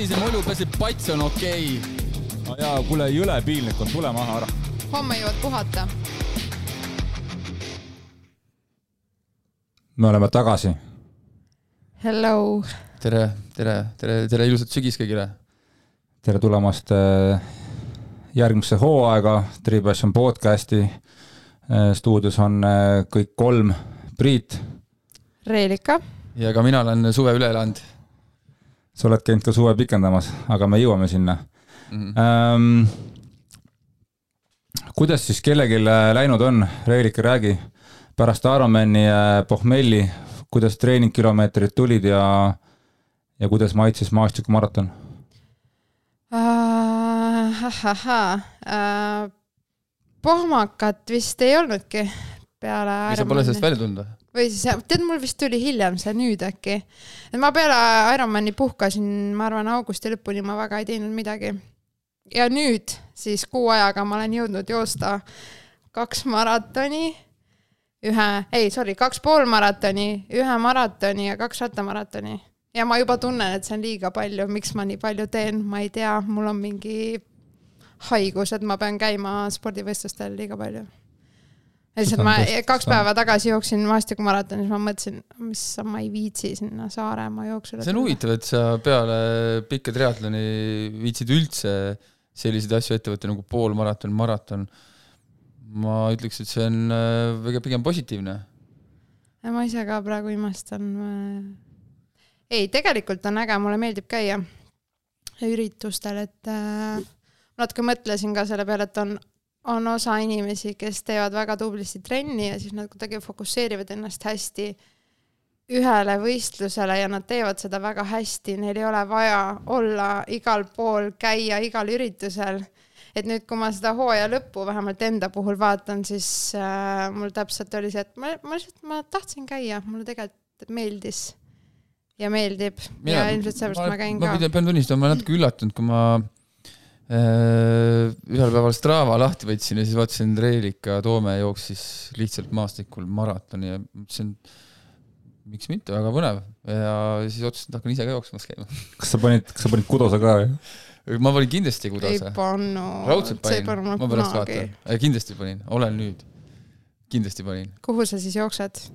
savise mulju peseb pats on okei okay.. no jaa, kuule, jõle piinlik on, tule maha ära. homme jõuad puhata. me oleme tagasi. Hello. tere, tere, tere, tere ilusat sügist kõigile. tere tulemast äh, järgmisse hooaega Tripassion podcasti. Äh, stuudios on äh, kõik kolm, Priit. Reelika. ja ka mina olen suve üle elanud. Sa oled käinud ka suve pikendamas, aga me jõuame sinna mm. -hmm. Ähm, kuidas siis kellelgi läinud on, Reelika, räägi, pärast Ironmani pohmelli, kuidas treeningkilomeetrid tulid ja, ja kuidas maitses maastikumaraton uh,? ahahhaa uh,, pohmakat vist ei olnudki peale. või sa pole sellest välja tulnud või? Või siis, tead, mul vist tuli hiljem see nüüd äkki. et ma peale Ironmani puhkasin, ma arvan, augusti lõpuni ma väga ei teinud midagi. ja nüüd siis kuu ajaga ma olen jõudnud joosta kaks maratoni, ühe, ei, sorry, kaks pool maratoni, ühe maratoni ja kaks rattamaratoni. ja ma juba tunnen, et see on liiga palju, miks ma nii palju teen, ma ei tea, mul on mingi haigus, et ma pean käima spordivõistlustel liiga palju lihtsalt ma kaks päeva tagasi jooksin maastikumaratonis, ma mõtlesin, mis sa, ma ei viitsi sinna Saaremaa jooksule. see on huvitav, et sa peale pikka triatloni viitsid üldse selliseid asju ette võtta nagu poolmaraton, maraton. ma ütleks, et see on äh, väga pigem positiivne. ma ise ka praegu imestan. ei, tegelikult on äge, mulle meeldib käia üritustel, et äh, natuke mõtlesin ka selle peale, et on on osa inimesi, kes teevad väga tublisti trenni ja siis nad kuidagi fokusseerivad ennast hästi ühele võistlusele ja nad teevad seda väga hästi, neil ei ole vaja olla igal pool, käia igal üritusel. et nüüd, kui ma seda hooaja lõppu vähemalt enda puhul vaatan, siis äh, mul täpselt oli see, et ma, ma lihtsalt, ma tahtsin käia, mulle tegelikult meeldis ja meeldib Mina, ja ilmselt seepärast ma, ma käin ma ka. ma pean tunnistama, ma olen natuke üllatunud, kui ma ühel päeval Strava lahti võtsin ja siis vaatasin, Reelika Toome jooksis lihtsalt maastikul maratoni ja mõtlesin, miks mitte, väga põnev. ja siis otsustasin, et hakkan ise ka jooksmas käima. kas sa panid, kas sa panid kudose ka või? ma panin kindlasti kudose. ei pannud. raudselt panin, ma pärast vaatan. kindlasti panin, olen nüüd. kindlasti panin. kuhu sa siis jooksed?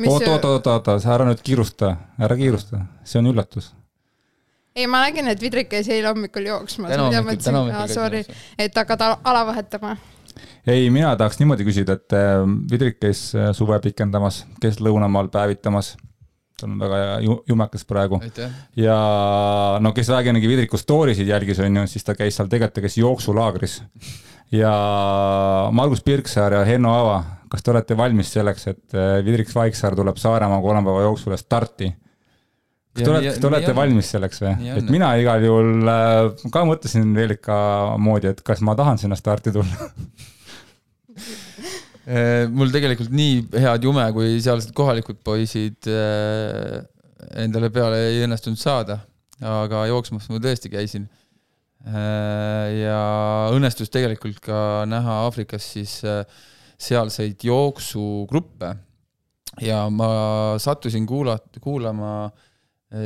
oota, oota, oota, oota, sa ära nüüd kiirusta, ära kiirusta, see on üllatus ei, ma nägin, et Vidrik käis eile hommikul jooksmas. Sorry, et hakkad ala vahetama. ei, mina tahaks niimoodi küsida, et äh, Vidrik käis äh, suve pikendamas, käis lõunamaal päevitamas tal on väga jumekas praegu. ja no kes vähegi Vidriku story sid jälgis, on ju, siis ta käis seal tegelikult, ta käis jooksulaagris. ja Margus Pirksaar ja Henno Aava, kas te olete valmis selleks, et äh, Vidrik Vaiksaar tuleb Saaremaa kolmapäeva jooksule starti? Kas te olete, kas te olete valmis selleks või? et mina igal juhul äh, ka mõtlesin Velika moodi, et kas ma tahan sinna starti tulla äh, mul tegelikult nii head jume, kui sealsed kohalikud poisid äh, endale peale ei õnnestunud saada, aga jooksmas ma tõesti käisin. ja õnnestus tegelikult ka näha Aafrikas siis sealseid jooksugruppe ja ma sattusin kuulata, kuulama Äh,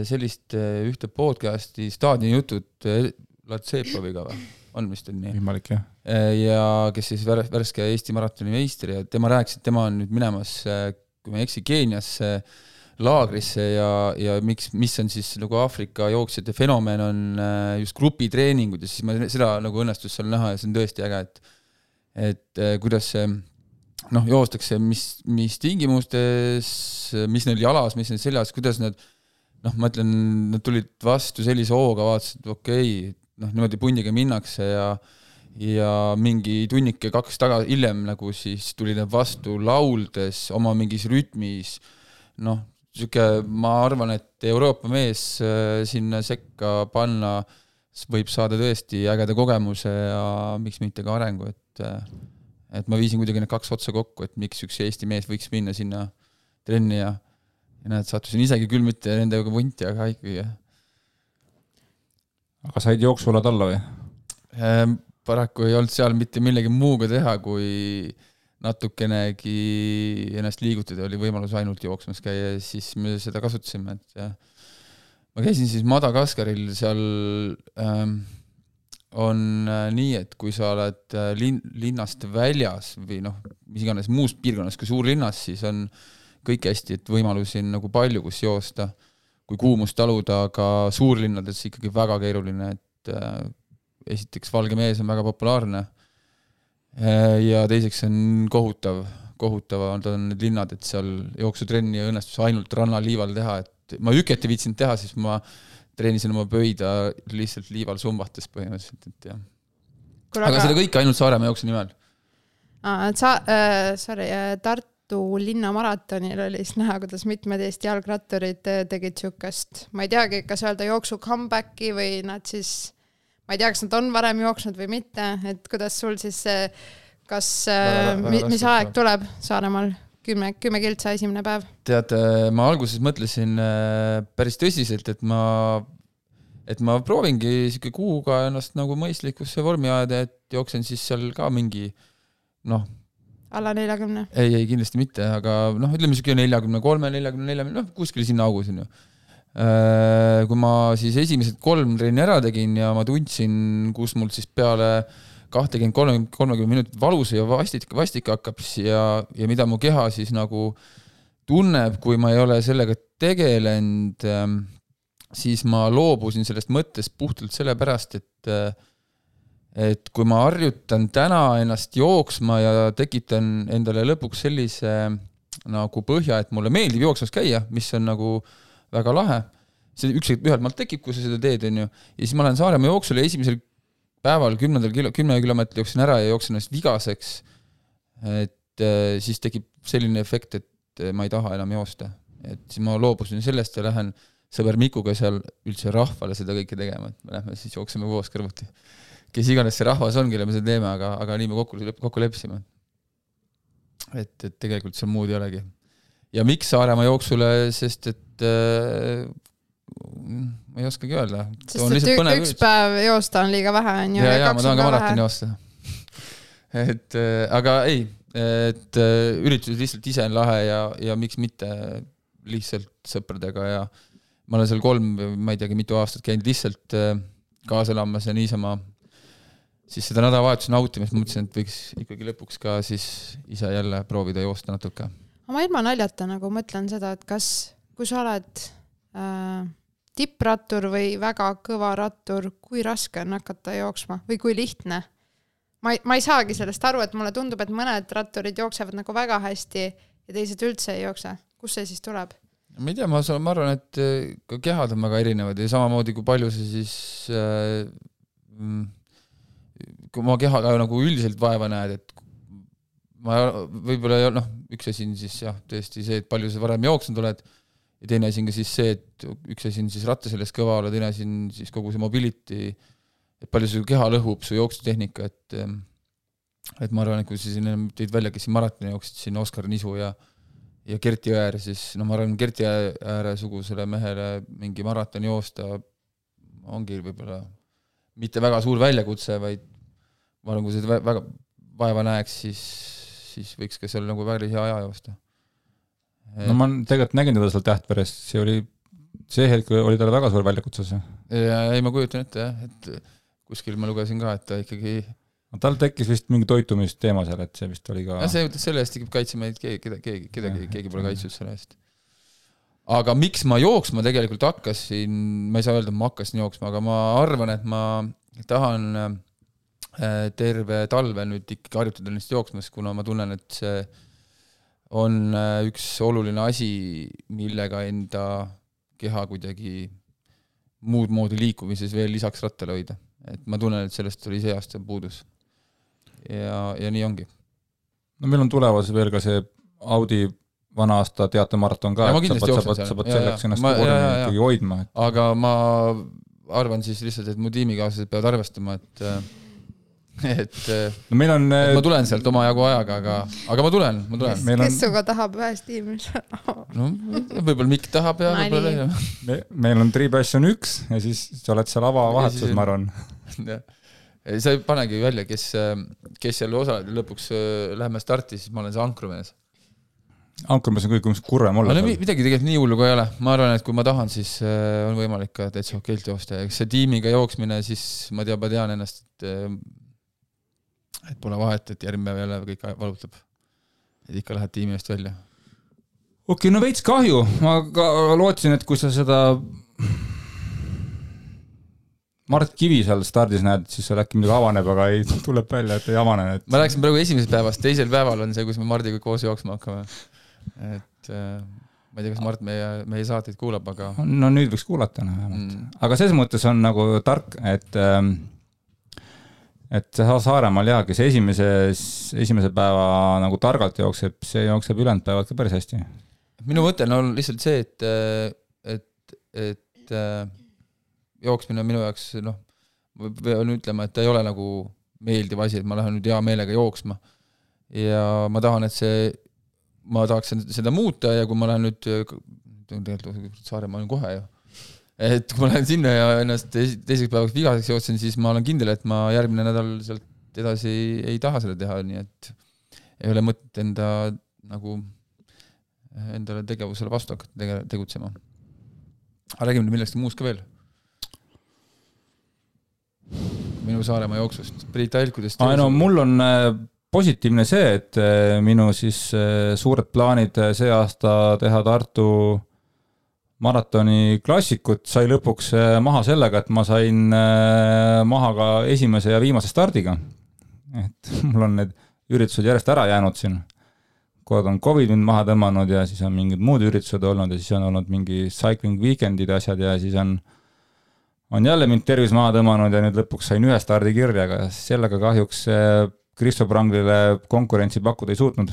sellist äh, ühte podcast'i staadionijutud äh, Latsepoviga või? on vist on nii? võimalik jah. ja kes siis värske Eesti maratoni meister ja tema rääkis, et tema on nüüd minemas, kui ma ei eksi, Keeniasse laagrisse ja, ja miks, mis on siis nagu Aafrika jooksjate fenomen, on just grupitreeningud ja siis ma seda nagu õnnestus seal näha ja see on tõesti äge, et et kuidas see noh, joostakse, mis, mis tingimustes, mis neil jalas, mis neil seljas, kuidas nad noh, ma ütlen, nad tulid vastu sellise hooga, vaatasid, okei okay,, noh, niimoodi pundiga minnakse ja ja mingi tunnike kaks taga hiljem nagu siis tuli nad vastu lauldes oma mingis rütmis, noh, niisugune, ma arvan, et Euroopa mees äh, sinna sekka panna võib saada tõesti ägeda kogemuse ja miks mitte ka arengu, et äh, et ma viisin kuidagi need kaks otsa kokku, et miks üks Eesti mees võiks minna sinna trenni ja ja näed, sattusin isegi küll mitte nendega vunti, aga ikkagi. aga said jooksualad alla või ehm,? paraku ei olnud seal mitte millegi muuga teha, kui natukenegi ennast liigutada, oli võimalus ainult jooksmas käia ja siis me seda kasutasime, et jah. ma käisin siis Madagaskaril, seal ähm, on äh, nii, et kui sa oled äh, linn, linnast väljas või noh, mis iganes muus piirkonnas kui suurlinnas, siis on kõik hästi, et võimalusi on nagu palju, kus joosta, kui kuumust taluda, aga suurlinnades ikkagi väga keeruline, et äh, esiteks valge mees on väga populaarne äh, ja teiseks on kohutav, kohutavad on need linnad, et seal jooksutrenni õnnestus ainult rannaliival teha, et ma hüket ei viitsinud teha, siis ma treenisin oma pöida lihtsalt liival sumbates põhimõtteliselt, et jah. aga, aga seda kõike ainult Saaremaa jooksu nimel. sa- äh,, sorry äh,, Tartu linnamaratonil oli siis näha, kuidas mitmed Eesti jalgratturid äh, tegid siukest, ma ei teagi, kas öelda jooksu comeback'i või nad siis, ma ei tea, kas nad on varem jooksnud või mitte, et kuidas sul siis see, kas, äh, mis aeg tuleb Saaremaal? kümme, kümme kiltsa esimene päev? tead, ma alguses mõtlesin päris tõsiselt, et ma, et ma proovingi sihuke kuuga ennast nagu mõistlikusse vormi ajada, et jooksen siis seal ka mingi noh. Alla neljakümne? ei, ei kindlasti mitte, aga noh, ütleme sihuke neljakümne kolme, neljakümne nelja, noh kuskil sinna augus on ju äh, kui ma siis esimesed kolm trenni ära tegin ja ma tundsin, kus mul siis peale kahtekümmend, kolmkümmend, kolmekümmend minutit valus ja vastik, vastik hakkab ja, ja mida mu keha siis nagu tunneb, kui ma ei ole sellega tegelenud, ähm, siis ma loobusin sellest mõttest puhtalt sellepärast, et äh, et kui ma harjutan täna ennast jooksma ja tekitan endale lõpuks sellise nagu põhja, et mulle meeldib jooksmas käia, mis on nagu väga lahe, see üks, ühelt maalt tekib, kui sa seda teed, on ju, ja siis ma lähen Saaremaa jooksul ja esimesel päeval kümnendal kilo, kümne kilomeetri jooksin ära ja jooksin ennast vigaseks, et äh, siis tekib selline efekt, et äh, ma ei taha enam joosta. et siis ma loobusin sellest ja lähen sõber Mikuga seal üldse rahvale seda kõike tegema, et me lähme siis jookseme koos kõrvuti. Kes iganes see rahvas on, kelle me seda teeme, aga, aga nii me kokku, kokku leppisime. et, et tegelikult seal muud ei olegi. ja miks Saaremaa jooksule, sest et äh, ma ei oskagi öelda. sest et üks päev joosta on liiga vähe, on ju. ja, ja ma tahan ka maratoni joosta et äh, aga ei, et äh, üritus lihtsalt ise on lahe ja, ja miks mitte lihtsalt sõpradega ja ma olen seal kolm, ma ei teagi, mitu aastat käinud lihtsalt äh, kaasa elamas ja niisama siis seda nädalavahetuse nautimist mõtlesin, et võiks ikkagi lõpuks ka siis ise jälle proovida joosta natuke. ma ilma naljata nagu mõtlen seda, et kas, kui sa oled äh, tipprattur või väga kõva rattur, kui raske on hakata jooksma või kui lihtne? ma ei, ma ei saagi sellest aru, et mulle tundub, et mõned ratturid jooksevad nagu väga hästi ja teised üldse ei jookse. kust see siis tuleb? ma ei tea, ma, ma arvan, et äh, ka kehad on väga erinevad ja samamoodi, kui palju sa siis äh, mm, kui oma kehaga nagu üldiselt vaeva näed, et ma võib-olla noh, üks asi on siis jah, tõesti see, et palju sa varem jooksnud oled ja teine asi on ka siis see, et üks asi on siis ratta selles kõva olla, teine asi on siis kogu see mobility, et palju su keha lõhub, su jooksutehnika, et et ma arvan, et kui sa siin ennem tõid välja, kes siin maratoni jooksid, siin Oskar Nisu ja ja Kerti Jõeäär, siis no ma arvan, Kerti Jõeääre sugusele mehele mingi maratoni joosta ongi võib-olla mitte väga suur väljakutse, vaid ma kui sa väga vaeva näeks, siis, siis võiks ka seal nagu päris hea aja joosta no ma tegelikult nägin teda seal Tähtveres, see oli, see hetk oli talle väga suur väljakutse see. ja ei, ma kujutan ette jah, et kuskil ma lugesin ka, et ta ikkagi no tal tekkis vist mingi toitumisteema seal, et see vist oli ka jah, see, selle eest ikkagi kaitseme, et keegi, keda, keegi, kedagi, keegi pole kaitstud selle eest. aga miks ma jooksma tegelikult hakkasin, ma ei saa öelda, et ma hakkasin jooksma, aga ma arvan, et ma tahan terve talve nüüd ikkagi harjutada ennast jooksmas, kuna ma tunnen, et see on äh, üks oluline asi, millega enda keha kuidagi muud moodi liikumises veel lisaks rattale hoida. et ma tunnen, et sellest oli see aasta puudus. ja, ja nii ongi. no meil on tulemas veel ka see Audi vana aasta teatemaraton ka, et sa pead, sa pead, sa pead selleks ennast vormi ikkagi hoidma et.... aga ma arvan siis lihtsalt, et mu tiimikaaslased peavad arvestama, et äh, et no meil on ma tulen sealt omajagu ajaga, aga, aga ma tulen, ma tulen. kes, kes sinuga tahab ühes tiimis no võib-olla Mikk tahab ja võib-olla ei me,. meil on Tripassion üks ja siis sa oled seal avavahetuses, ma arvan. ei, sa ei panegi välja, kes, kes seal osaleb ja lõpuks äh, läheme starti, siis ma olen see ankrumees. Ankermas on kõik kurvem olla no,. midagi tegelikult nii hullu ka ei ole, ma arvan, et kui ma tahan, siis äh, on võimalik ka täitsa okeilt joosta ja eks see tiimiga jooksmine, siis ma tea, ma tean ennast, et äh, et pole vahet, et järgmine päev jälle kõik valutab. et ikka lähed tiimi eest välja. okei okay,, no veits kahju, ma ka lootsin, et kui sa seda Mart Kivi seal stardis näed, siis seal äkki midagi avaneb, aga ei, tuleb välja, et ei avane, et. ma rääkisin praegu esimesest päevast, teisel päeval on see, kus me Mardiga koos jooksma hakkame. et äh, ma ei tea, kas Mart meie, meie saateid kuulab, aga. no nüüd võiks kuulata noh vähemalt mm., aga selles mõttes on nagu tark, et ähm, et Saaremaal jaa, kes esimese, esimese päeva nagu targalt jookseb, see jookseb ülejäänud päevad ka päris hästi. minu mõte on olnud lihtsalt see, et, et, et jooksmine on minu jaoks noh, pean ütlema, et ta ei ole nagu meeldiv asi, et ma lähen nüüd hea meelega jooksma. ja ma tahan, et see, ma tahaks seda muuta ja kui ma lähen nüüd, tegelikult Saaremaal olen kohe ju, et kui ma lähen sinna ja ennast teiseks päevaks vigaseks jooksen, siis ma olen kindel, et ma järgmine nädal sealt edasi ei taha seda teha, nii et ei ole mõtet enda nagu, endale tegevusele vastu hakata tege-, tegutsema. aga räägime millestki muust ka veel minu Saaremaa jooksust, Priit Alkudest. no mul on äh, positiivne see, et äh, minu siis äh, suured plaanid see aasta teha Tartu maratoni klassikut sai lõpuks maha sellega, et ma sain maha ka esimese ja viimase stardiga. et mul on need üritused järjest ära jäänud siin. kord on Covid mind maha tõmmanud ja siis on mingid muud üritused olnud ja siis on olnud mingi cycling weekend'id ja asjad ja siis on on jälle mind tervis maha tõmmanud ja nüüd lõpuks sain ühe stardi kirja, aga sellega kahjuks Kristo Pranglile konkurentsi pakkuda ei suutnud.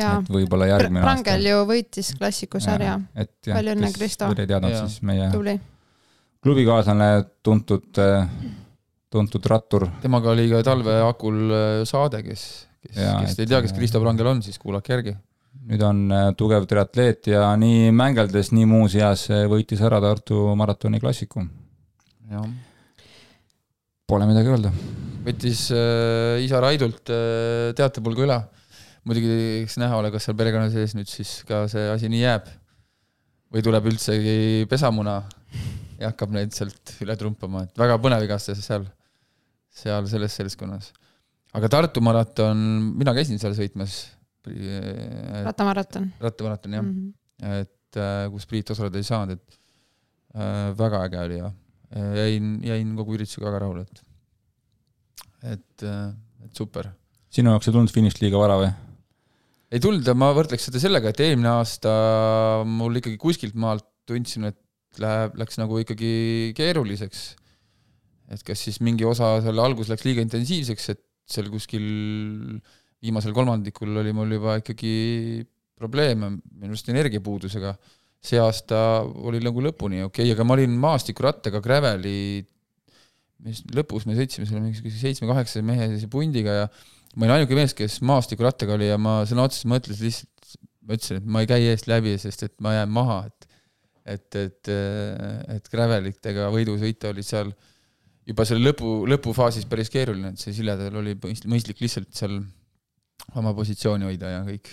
Et võib-olla järgmine Pr aasta. Prangel ju võitis klassikusarja. palju õnne, Kristo! veel ei teadnud, siis meie Tubli. klubikaaslane, tuntud, tuntud rattur. temaga oli ka talve Akul saade, kes, kes, kes ei tea, kes Kristo Prangel on, siis kuulake järgi nüüd on äh, tugev triatleet ja nii mängeldes, nii muus eas äh, võitis ära Tartu maratoni klassiku. Pole midagi öelda. võttis äh, isa Raidult äh, teatepulga üle. Muidugi eks näha ole, kas seal perekonna sees nüüd siis ka see asi nii jääb. või tuleb üldsegi pesamuna ja hakkab neid sealt üle trumpama, et väga põnev igastahes seal, seal selles seltskonnas. aga Tartu maraton, mina käisin seal sõitmas rattamaraton. rattamaraton, jah mm. -hmm. et äh, kus Priit osaleda ei saanud, et äh, väga äge oli ja jäin, jäin kogu üritusega väga rahule, et, et, äh, et super. sinu jaoks ei tulnud finišit liiga vara või? Ei tulnud ma võrdleks seda sellega, et eelmine aasta mul ikkagi kuskilt maalt tundsin, et läheb, läks nagu ikkagi keeruliseks. et kas siis mingi osa seal alguses läks liiga intensiivseks, et seal kuskil viimasel kolmandikul oli mul juba ikkagi probleeme minu arust energiapuudusega. see aasta oli nagu lõpuni okei okay,, aga ma olin maastikurattaga Graveli, mis lõpus me sõitsime selle mingisuguse seitsme-kaheksa mehese pundiga ja ma olin ainuke mees, kes maastikurattaga oli ja ma sõna otseses mõttes lihtsalt, ma ütlesin, et ma ei käi eest läbi, sest et ma jään maha, et et, et, et Gravelitega võidu sõita oli seal juba selle lõpu, lõpufaasis päris keeruline, et see Siledal oli mõistlik lihtsalt seal oma positsiooni hoida ja kõik.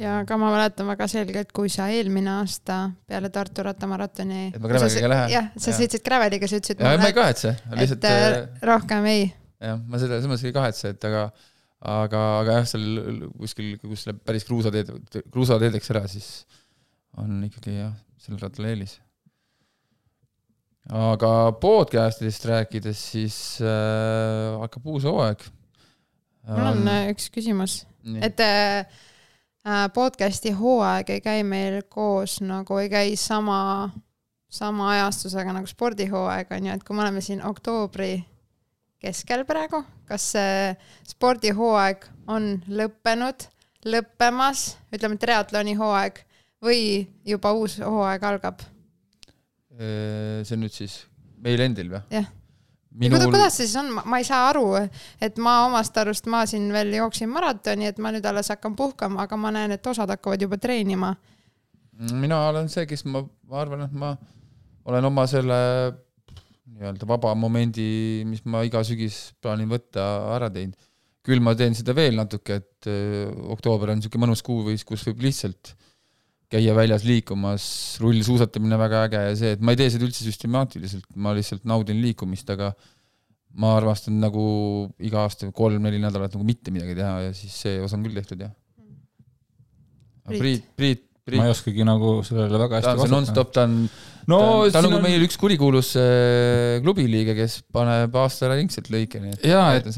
ja ka ma mäletan väga selgelt, kui sa eelmine aasta peale Tartu rattamaratoni. et ma Graveliga lähen. jah, sa sõitsid Graveliga, sa ütlesid. ja, ma ei kahetse, lihtsalt. et äh, rohkem ei. jah, ma seda, selles mõttes ei kahetse, et aga, aga, aga jah, seal kuskil, kus läheb päris kruusateed, kruusateedeks ära, siis on ikkagi jah, sellel rattal eelis. Aga podcast'idest rääkides, siis äh, hakkab uus hooaeg. Mul on äh, üks küsimus, et äh, äh, podcast'i hooaeg ei käi meil koos nagu ei käi sama, sama ajastusega nagu spordihooaeg on ju, et kui me oleme siin oktoobri keskel praegu, kas spordihooaeg on lõppenud, lõppemas, ütleme triatloni hooaeg või juba uus hooaeg algab? see on nüüd siis meil endil või? jah minul... kuidas see siis on, ma ei saa aru, et ma omast arust, ma siin veel jooksin maratoni, et ma nüüd alles hakkan puhkama, aga ma näen, et osad hakkavad juba treenima. mina olen see, kes ma, ma arvan, et ma olen oma selle nii-öelda vaba momendi, mis ma iga sügis plaanin võtta, ära teinud. küll ma teen seda veel natuke, et öö, oktoober on niisugune mõnus kuu või kus võib lihtsalt käia väljas liikumas, rullsuusatamine väga äge ja see, et ma ei tee seda üldse süstemaatiliselt, ma lihtsalt naudin liikumist, aga ma armastan nagu iga aasta kolm-neli nädalat nagu mitte midagi teha ja siis see osa on küll tehtud, jah. Priit, Priit, Priit. Ma ei oskagi nagu sellele väga hästi vastata. nonstop, ta on no ta, ta on nagu on... meil üks kurikuulus äh, klubiliige, kes paneb aastaringselt lõike, nii et jaa, et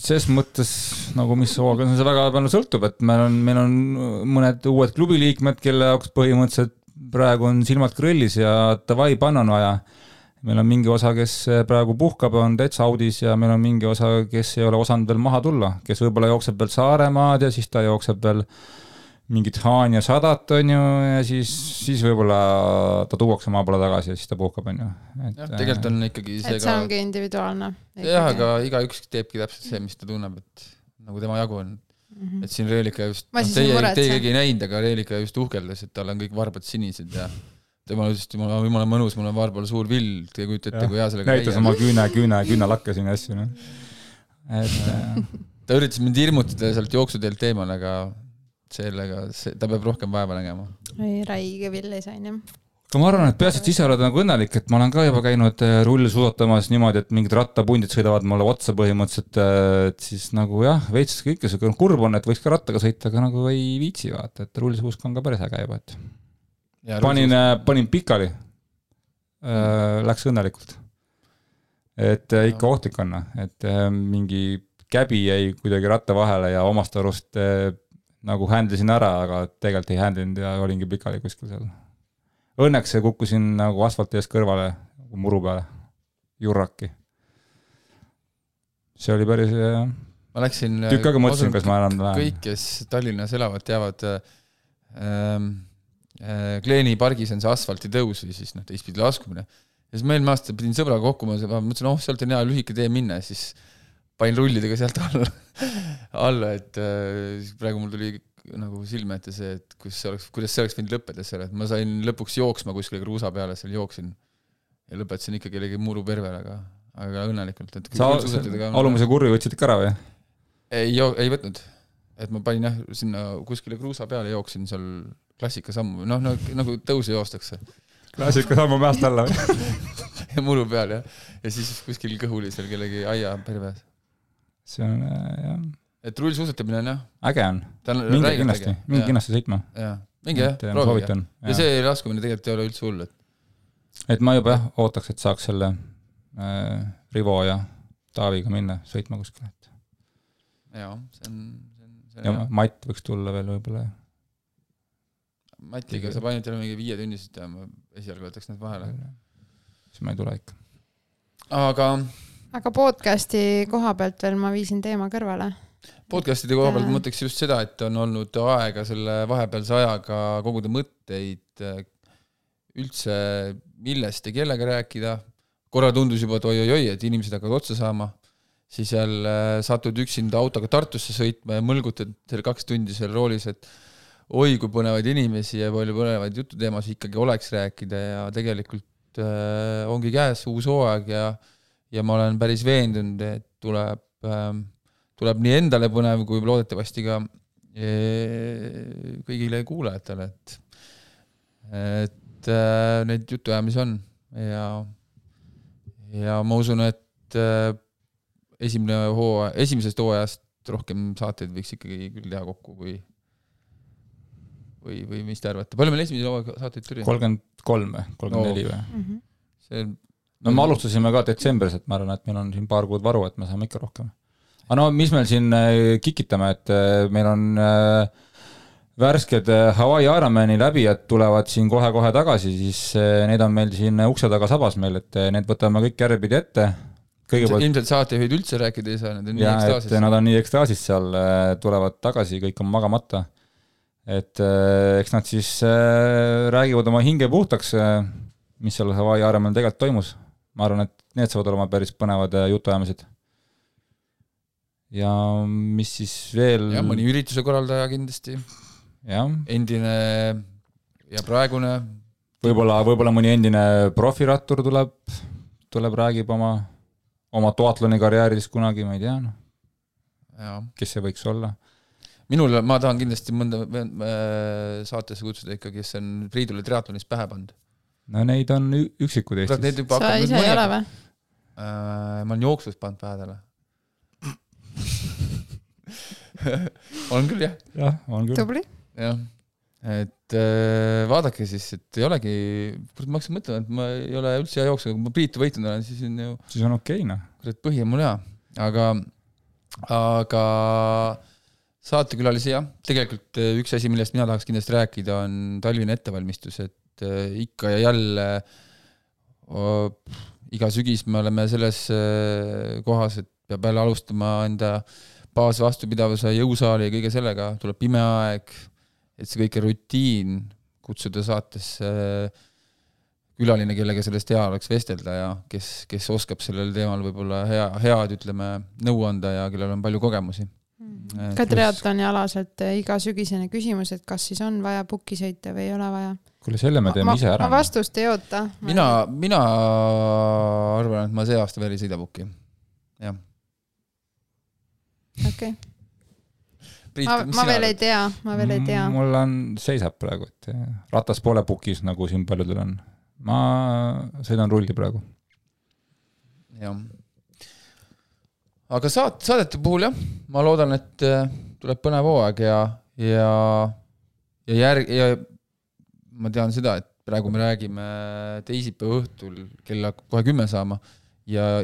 ses mõttes nagu mis hooga, see väga palju sõltub, et meil on, meil on mõned uued klubiliikmed, kelle jaoks põhimõtteliselt praegu on silmad grillis ja davai, panna on vaja. meil on mingi osa, kes praegu puhkab, on täitsa audis ja meil on mingi osa, kes ei ole osanud veel maha tulla, kes võib-olla jookseb veel Saaremaad ja siis ta jookseb veel äh, mingit Haanja sadat, on ju, ja siis, siis võib-olla ta tuuakse maa peale tagasi ja siis ta puhkab, on ju. jah, tegelikult on ikkagi see et see ka... ongi individuaalne. jah, aga igaüks teebki täpselt see, mis ta tunneb, et nagu tema jagu on mm. -hmm. et siin Reelika just, noh, teie, teie keegi ei näinud, aga Reelika just uhkeldas, et tal on kõik varbad sinised ja temal ütles, et jumala, jumala mõnus, mul on varbal suur vill, te ei kujuta ette, kui hea sellega näitas oma küüne, küüne, küünalakke siin ja asju, noh. et ta üritas mind hirmutada sealt jooksuteelt eemale, aga sellega, see, ta peab rohkem vaeva nägema. oi, räige Villis on ju aga ma arvan, et peaasi, et sa ise oled nagu õnnelik, et ma olen ka juba käinud äh, rullsuusatamas niimoodi, et mingid rattapundid sõidavad mulle otsa põhimõtteliselt, äh, et siis nagu jah, veits kõike sihuke kurb on, et võiks ka rattaga sõita, aga nagu ei viitsi vaata, et rullsuusk on ka päris äge juba, et. panin, äh, panin pikali. Läks õnnelikult. et ikka ohtlik on, et äh, mingi käbi jäi kuidagi ratta vahele ja omast arust nagu handle isin ära, aga tegelikult ei handle inud ja olingi pikali kuskil seal. Õnneks kukkusin nagu asfalti eest kõrvale, muru peale, jurraki. see oli päris ma läksin tükk aega mõtlesin, kas ma enam lähen. kõik, kes Tallinnas elavad, teavad ähm, äh, Kleeni pargis on see asfaltitõus või siis noh, teistpidi laskumine. ja siis ma eelmine aasta pidin sõbraga kokku, ma mõtlesin, oh, sealt on hea lühike tee minna ja siis panin rullidega sealt alla, alla, et äh, praegu mul tuli nagu silme ette see, et kus see oleks, kuidas see oleks võinud lõppeda seal, et ma sain lõpuks jooksma kuskile kruusa peale, seal jooksin ja lõpetasin ikka kellegi muru pervel, aga, aga õnnelikult, et sa alumuse kurvi võtsid ikka ära või? ei, ei võtnud. et ma panin jah, sinna kuskile kruusa peale, jooksin seal klassikasammu, noh, nagu, nagu tõusu joostakse. klassikasammu mäest alla või ja muru peal jah, ja siis kuskil kõhuli seal kellegi aia perves see on äh, jah. et rullsuusatamine on jah. äge on. minge kindlasti, minge kindlasti sõitma. minge jah, äh, proovige. ja see laskumine tegelikult ei ole üldse hull, et. et ma juba jah, ootaks, et saaks selle äh, Rivo ja Taaviga minna sõitma kuskile, et. jaa, see on, see on, see on ja hea. Matt võiks tulla veel võib-olla. Matiga saab ainult jälle mingi viietunnised teha, ma esialgu võtaks need vahele. siis ma ei tule ikka. aga aga podcast'i koha pealt veel ma viisin teema kõrvale. Podcast'ide koha pealt ma mõtleks just seda, et on olnud aega selle vahepealse ajaga koguda mõtteid äh, üldse millest ja kellega rääkida. korra tundus juba, et oi-oi-oi, et inimesed hakkavad otsa saama, siis jälle satud üksinda autoga Tartusse sõitma ja mõlgutad seal kaks tundi seal roolis, et oi kui põnevaid inimesi ja palju põnevaid jututeemasid ikkagi oleks rääkida ja tegelikult äh, ongi käes uus hooaeg ja äh, ja ma olen päris veendunud, et tuleb, ähm, tuleb nii endale põnev kui loodetavasti ka kõigile kuulajatele, et, et äh, neid jutuajamisi on ja, ja ma usun, et äh, esimene hooaja, esimesest hooajast rohkem saateid võiks ikkagi küll teha kokku, kui või, või mis te arvate, palju meil esimese hooaja saateid tuli? kolmkümmend kolm või, kolmkümmend neli või? Mhm. see no me alustasime ka detsembris, et ma arvan, et meil on siin paar kuud varu, et me saame ikka rohkem. aga no mis meil siin äh, kikitame, et äh, meil on äh, värsked Hawaii Ironmani läbijad tulevad siin kohe-kohe tagasi, siis need on meil siin ukse taga sabas meil, et need võtame kõik järjepidi ette. Kõigepealt... ilmselt saatejuhid üldse rääkida ei saa, nad on nii ekstaasis. Nad on nii ekstaasis seal, tulevad tagasi, kõik on magamata. et eks nad siis räägivad oma hinge puhtaks, mis seal Hawaii Ironmanil tegelikult toimus ma arvan, et need saavad olema päris põnevad äh, jutuajamised. ja mis siis veel? jah, mõni ürituse korraldaja kindlasti. endine ja praegune. võib-olla, võib-olla mõni endine profirattur tuleb, tuleb, räägib oma, oma duatloni karjäärist kunagi, ma ei tea, noh kes see võiks olla? minul, ma tahan kindlasti mõnda äh, saatesse kutsuda ikka, kes on Priidule triatlonis pähe pannud. No neid on üksikud Eestis. sa ise ei ole või? Äh, ma olen jooksus pannud pähe talle on küll jah. jah, on küll. tubli. jah, et äh, vaadake siis, et ei olegi, kurat, ma hakkasin mõtlema, et ma ei ole üldse hea jooksja, kui ma Priitu võitnud olen, siis on ju. siis on okei okay, noh. kurat, põhi on mul hea, aga, aga saatekülalisi jah, tegelikult äh, üks asi, millest mina tahaks kindlasti rääkida, on talvine ettevalmistus, et äh, ikka ja jälle oh, iga sügis me oleme selles äh, kohas, et peab jälle alustama enda baasvastupidavuse, jõusaali ja kõige sellega, tuleb pime aeg, et see kõik on rutiin, kutsuda saatesse äh, külaline, kellega sellest hea oleks vestelda ja kes, kes oskab sellel teemal võib-olla hea, head, ütleme, nõu anda ja kellel on palju kogemusi. Ka triatloni alaselt äh, igasügisene küsimus, et kas siis on vaja pukki sõita või ei ole vaja? kuule, selle me teeme ma, ise ära. ma vastust ei oota. mina, mina arvan, et ma see aasta veel ei sõida pukki, jah okei okay. ma, ma veel ei tea, ma veel ei tea. mul on, seisab praegu, et ratas pole pukis, nagu siin paljudel on. ma sõidan rulli praegu. jah. Aga saat-, saadete puhul jah, ma loodan, et äh, tuleb põnev hooaeg ja, ja, ja järg- ja ma tean seda, et praegu me räägime teisipäeva õhtul, kell hakkab kohe kümme saama ja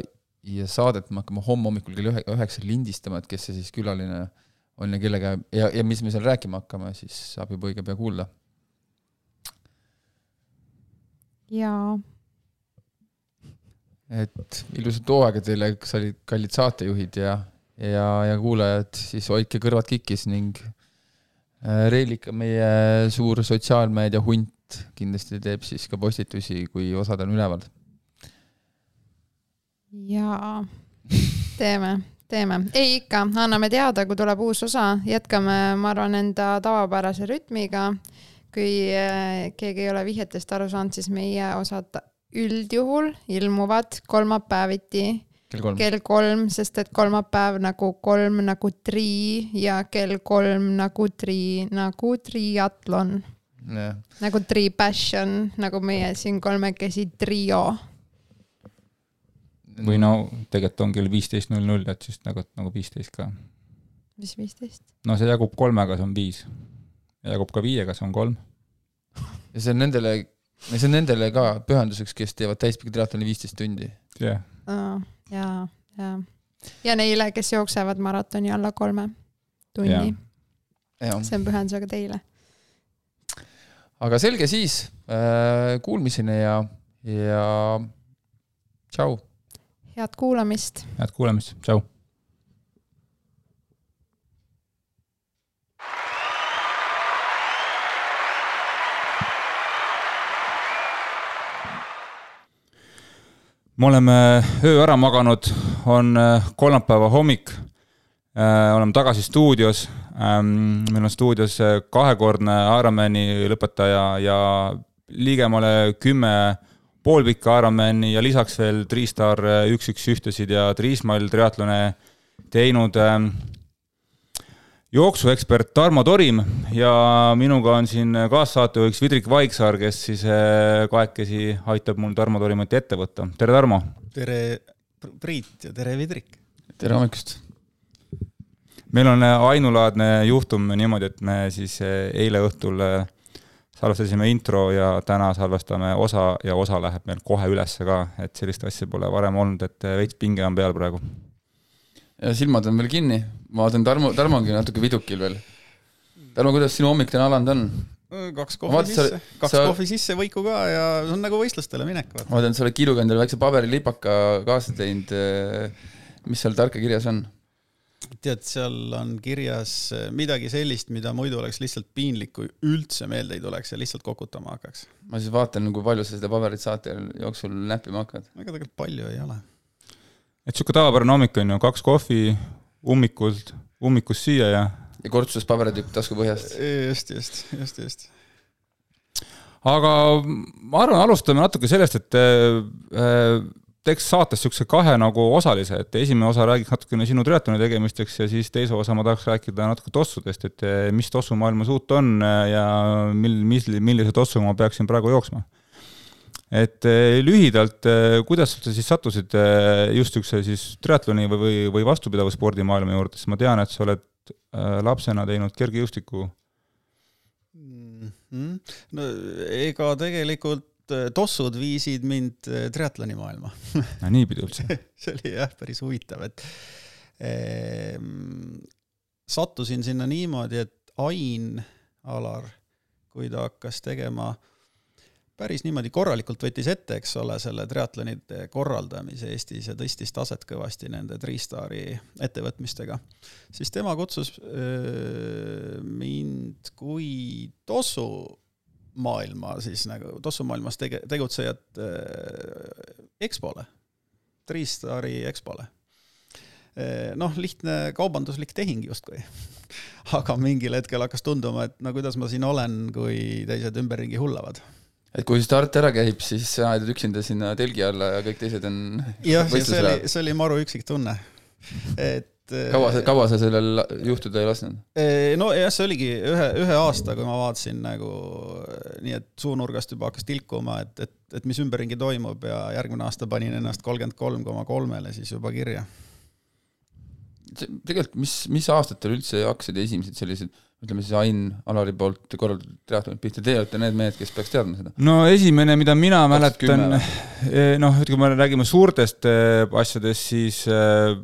ja saadet me hakkame homme hommikul kell ühe, üheksa lindistama, et kes see siis külaline on ja kellega ja, ja mis me seal rääkima hakkame, siis saab juba õige pea kuulda. jaa. Et ilusat hooaega teile, kallid, saatejuhid ja, ja, ja kuulajad, siis hoidke kõrvad kikkis ning äh, Reelika, meie suur sotsiaalmeedia hunt, kindlasti teeb siis ka postitusi, kui osad on üleval. Jaa, teeme, teeme. ei ikka, anname teada, kui tuleb uus osa, jätkame, ma arvan, enda tavapärase rütmiga. kui äh, keegi ei ole vihjetest aru saanud, siis meie osad üldjuhul ilmuvad kolmapäeviti kell kolm, kell kolm, sest et kolmapäev nagu kolm nagu tri ja kell kolm nagu tri nagu triatlon. nagu tri passion, nagu meie siin kolmekesi trio või no tegelikult on kell viisteist null null, et siis nagu, nagu viisteist ka. mis viisteist? no see jagub kolmega, see on viis. jagub ka viiega, see on kolm. ja see on nendele, see on nendele ka pühenduseks, kes teevad täispika triatloni viisteist tundi. jah yeah.. ja, ja, ja neile, kes jooksevad maratoni alla kolme tunni. see on pühendusega teile. aga selge siis äh,, kuulmiseni ja, ja tšau head kuulamist. head kuulamist, tšau. Me oleme öö ära maganud, on äh, kolmapäeva hommik. Äh, oleme tagasi stuudios. Ähm, meil on stuudios äh, kahekordne Ironmani lõpetaja ja ligemale kümme poolpikka Ironmani ja lisaks veel Triistar üks, üks ühtesid ja Triismall triatlone teinud ähm, jooksuekspert Tarmo Torim ja minuga on siin kaassaatejuhiks Vidrik Vaiksaar, kes siis äh, kahekesi aitab mul Tarmo Torimati ette võtta. tere, Tarmo! tere, Priit ja tere, Vidrik! tere hommikust! meil on äh, ainulaadne juhtum niimoodi, et me siis eile õhtul salvestasime intro ja täna salvestame osa ja osa läheb meil kohe ülesse ka, et sellist asja pole varem olnud, et veits pinge on peal praegu. Ja silmad on veel kinni, ma vaatan, Tarmo, Tarmo ongi natuke vidukil veel. Tarmo, kuidas sinu hommik täna alanud on? kaks kohvi vaatan, sisse, kaks sa... kohvi sisse, võiku ka ja see on nagu võistlustele minek. ma vaatan, sa oled kiiluga endale väikse paberilipaka kaasa teinud. mis seal tarka kirjas on? tead, seal on kirjas eh, midagi sellist, mida muidu oleks lihtsalt piinlik, kui üldse meelde ei tuleks ja lihtsalt kokutama hakkaks. ma siis vaatan, kui palju sa seda paberit saate jooksul näppima hakkad. ega tegelikult palju ei ole. Et sihuke tavapärane hommik on ju, kaks kohvi ummikult, ummikust siia ja ja kortsus paberitükk taskupõhjast. just, just, just, just. aga ma arvan, alustame natuke sellest, et äh, teeks saatest niisuguse kahe nagu osalise, et esimene osa räägiks natukene sinu triatloni tegemisteks ja siis teise osa ma tahaks rääkida natuke tossudest, et eh, mis tossumaailmas uut on eh, ja mil-, mis, millise tossuga ma peaksin praegu jooksma. Et eh, lühidalt, kuidas sa siis sattusid just niisuguse siis triatloni või, või, või vastupidava spordimaailma juurde, sest ma tean, et sa oled lapsena teinud kergejõustikku mm. -hmm. no ega tegelikult Äh, tossud viisid mind äh, triatloni maailma no niipidi üldse see oli jah, päris huvitav, et eh, sattusin sinna niimoodi, et Ain Alar, kui ta hakkas tegema päris niimoodi korralikult võttis ette, eks ole, selle triatlonide korraldamise. Eestis ja tõstis taset kõvasti nende Tristaari ettevõtmistega, siis tema kutsus öö, mind kui tossu maailma siis nagu tossumaailmas tege-, tegutsejad EXPO-le, Triistari EXPO-le. Noh, lihtne kaubanduslik tehing justkui. Aga mingil hetkel hakkas tunduma, et no kuidas ma siin olen, kui teised ümberringi hullavad et kui start ära käib, siis sa ajad üksinda sinna telgi alla ja kõik teised on jah, see oli, see oli maru üksik tunne. et kaua sa, kaua sa sellel juhtuda ei lasknud? nojah, see oligi ühe, ühe aasta, kui ma vaatasin nagu nii, et suunurgast juba hakkas tilkuma, et, et, et mis ümberringi toimub ja järgmine aasta panin ennast kolmkümmend kolm koma kolmele siis juba kirja. tegelikult, mis, mis aastatel üldse hakkasid esimesed sellised ütleme siis Ain Alari poolt korraldatud triatlonid pihta, teie olete need mehed, kes peaks teadma seda? no esimene, mida mina mäletan, eh, noh, ütleme, me räägime suurtest eh, asjadest, siis äh,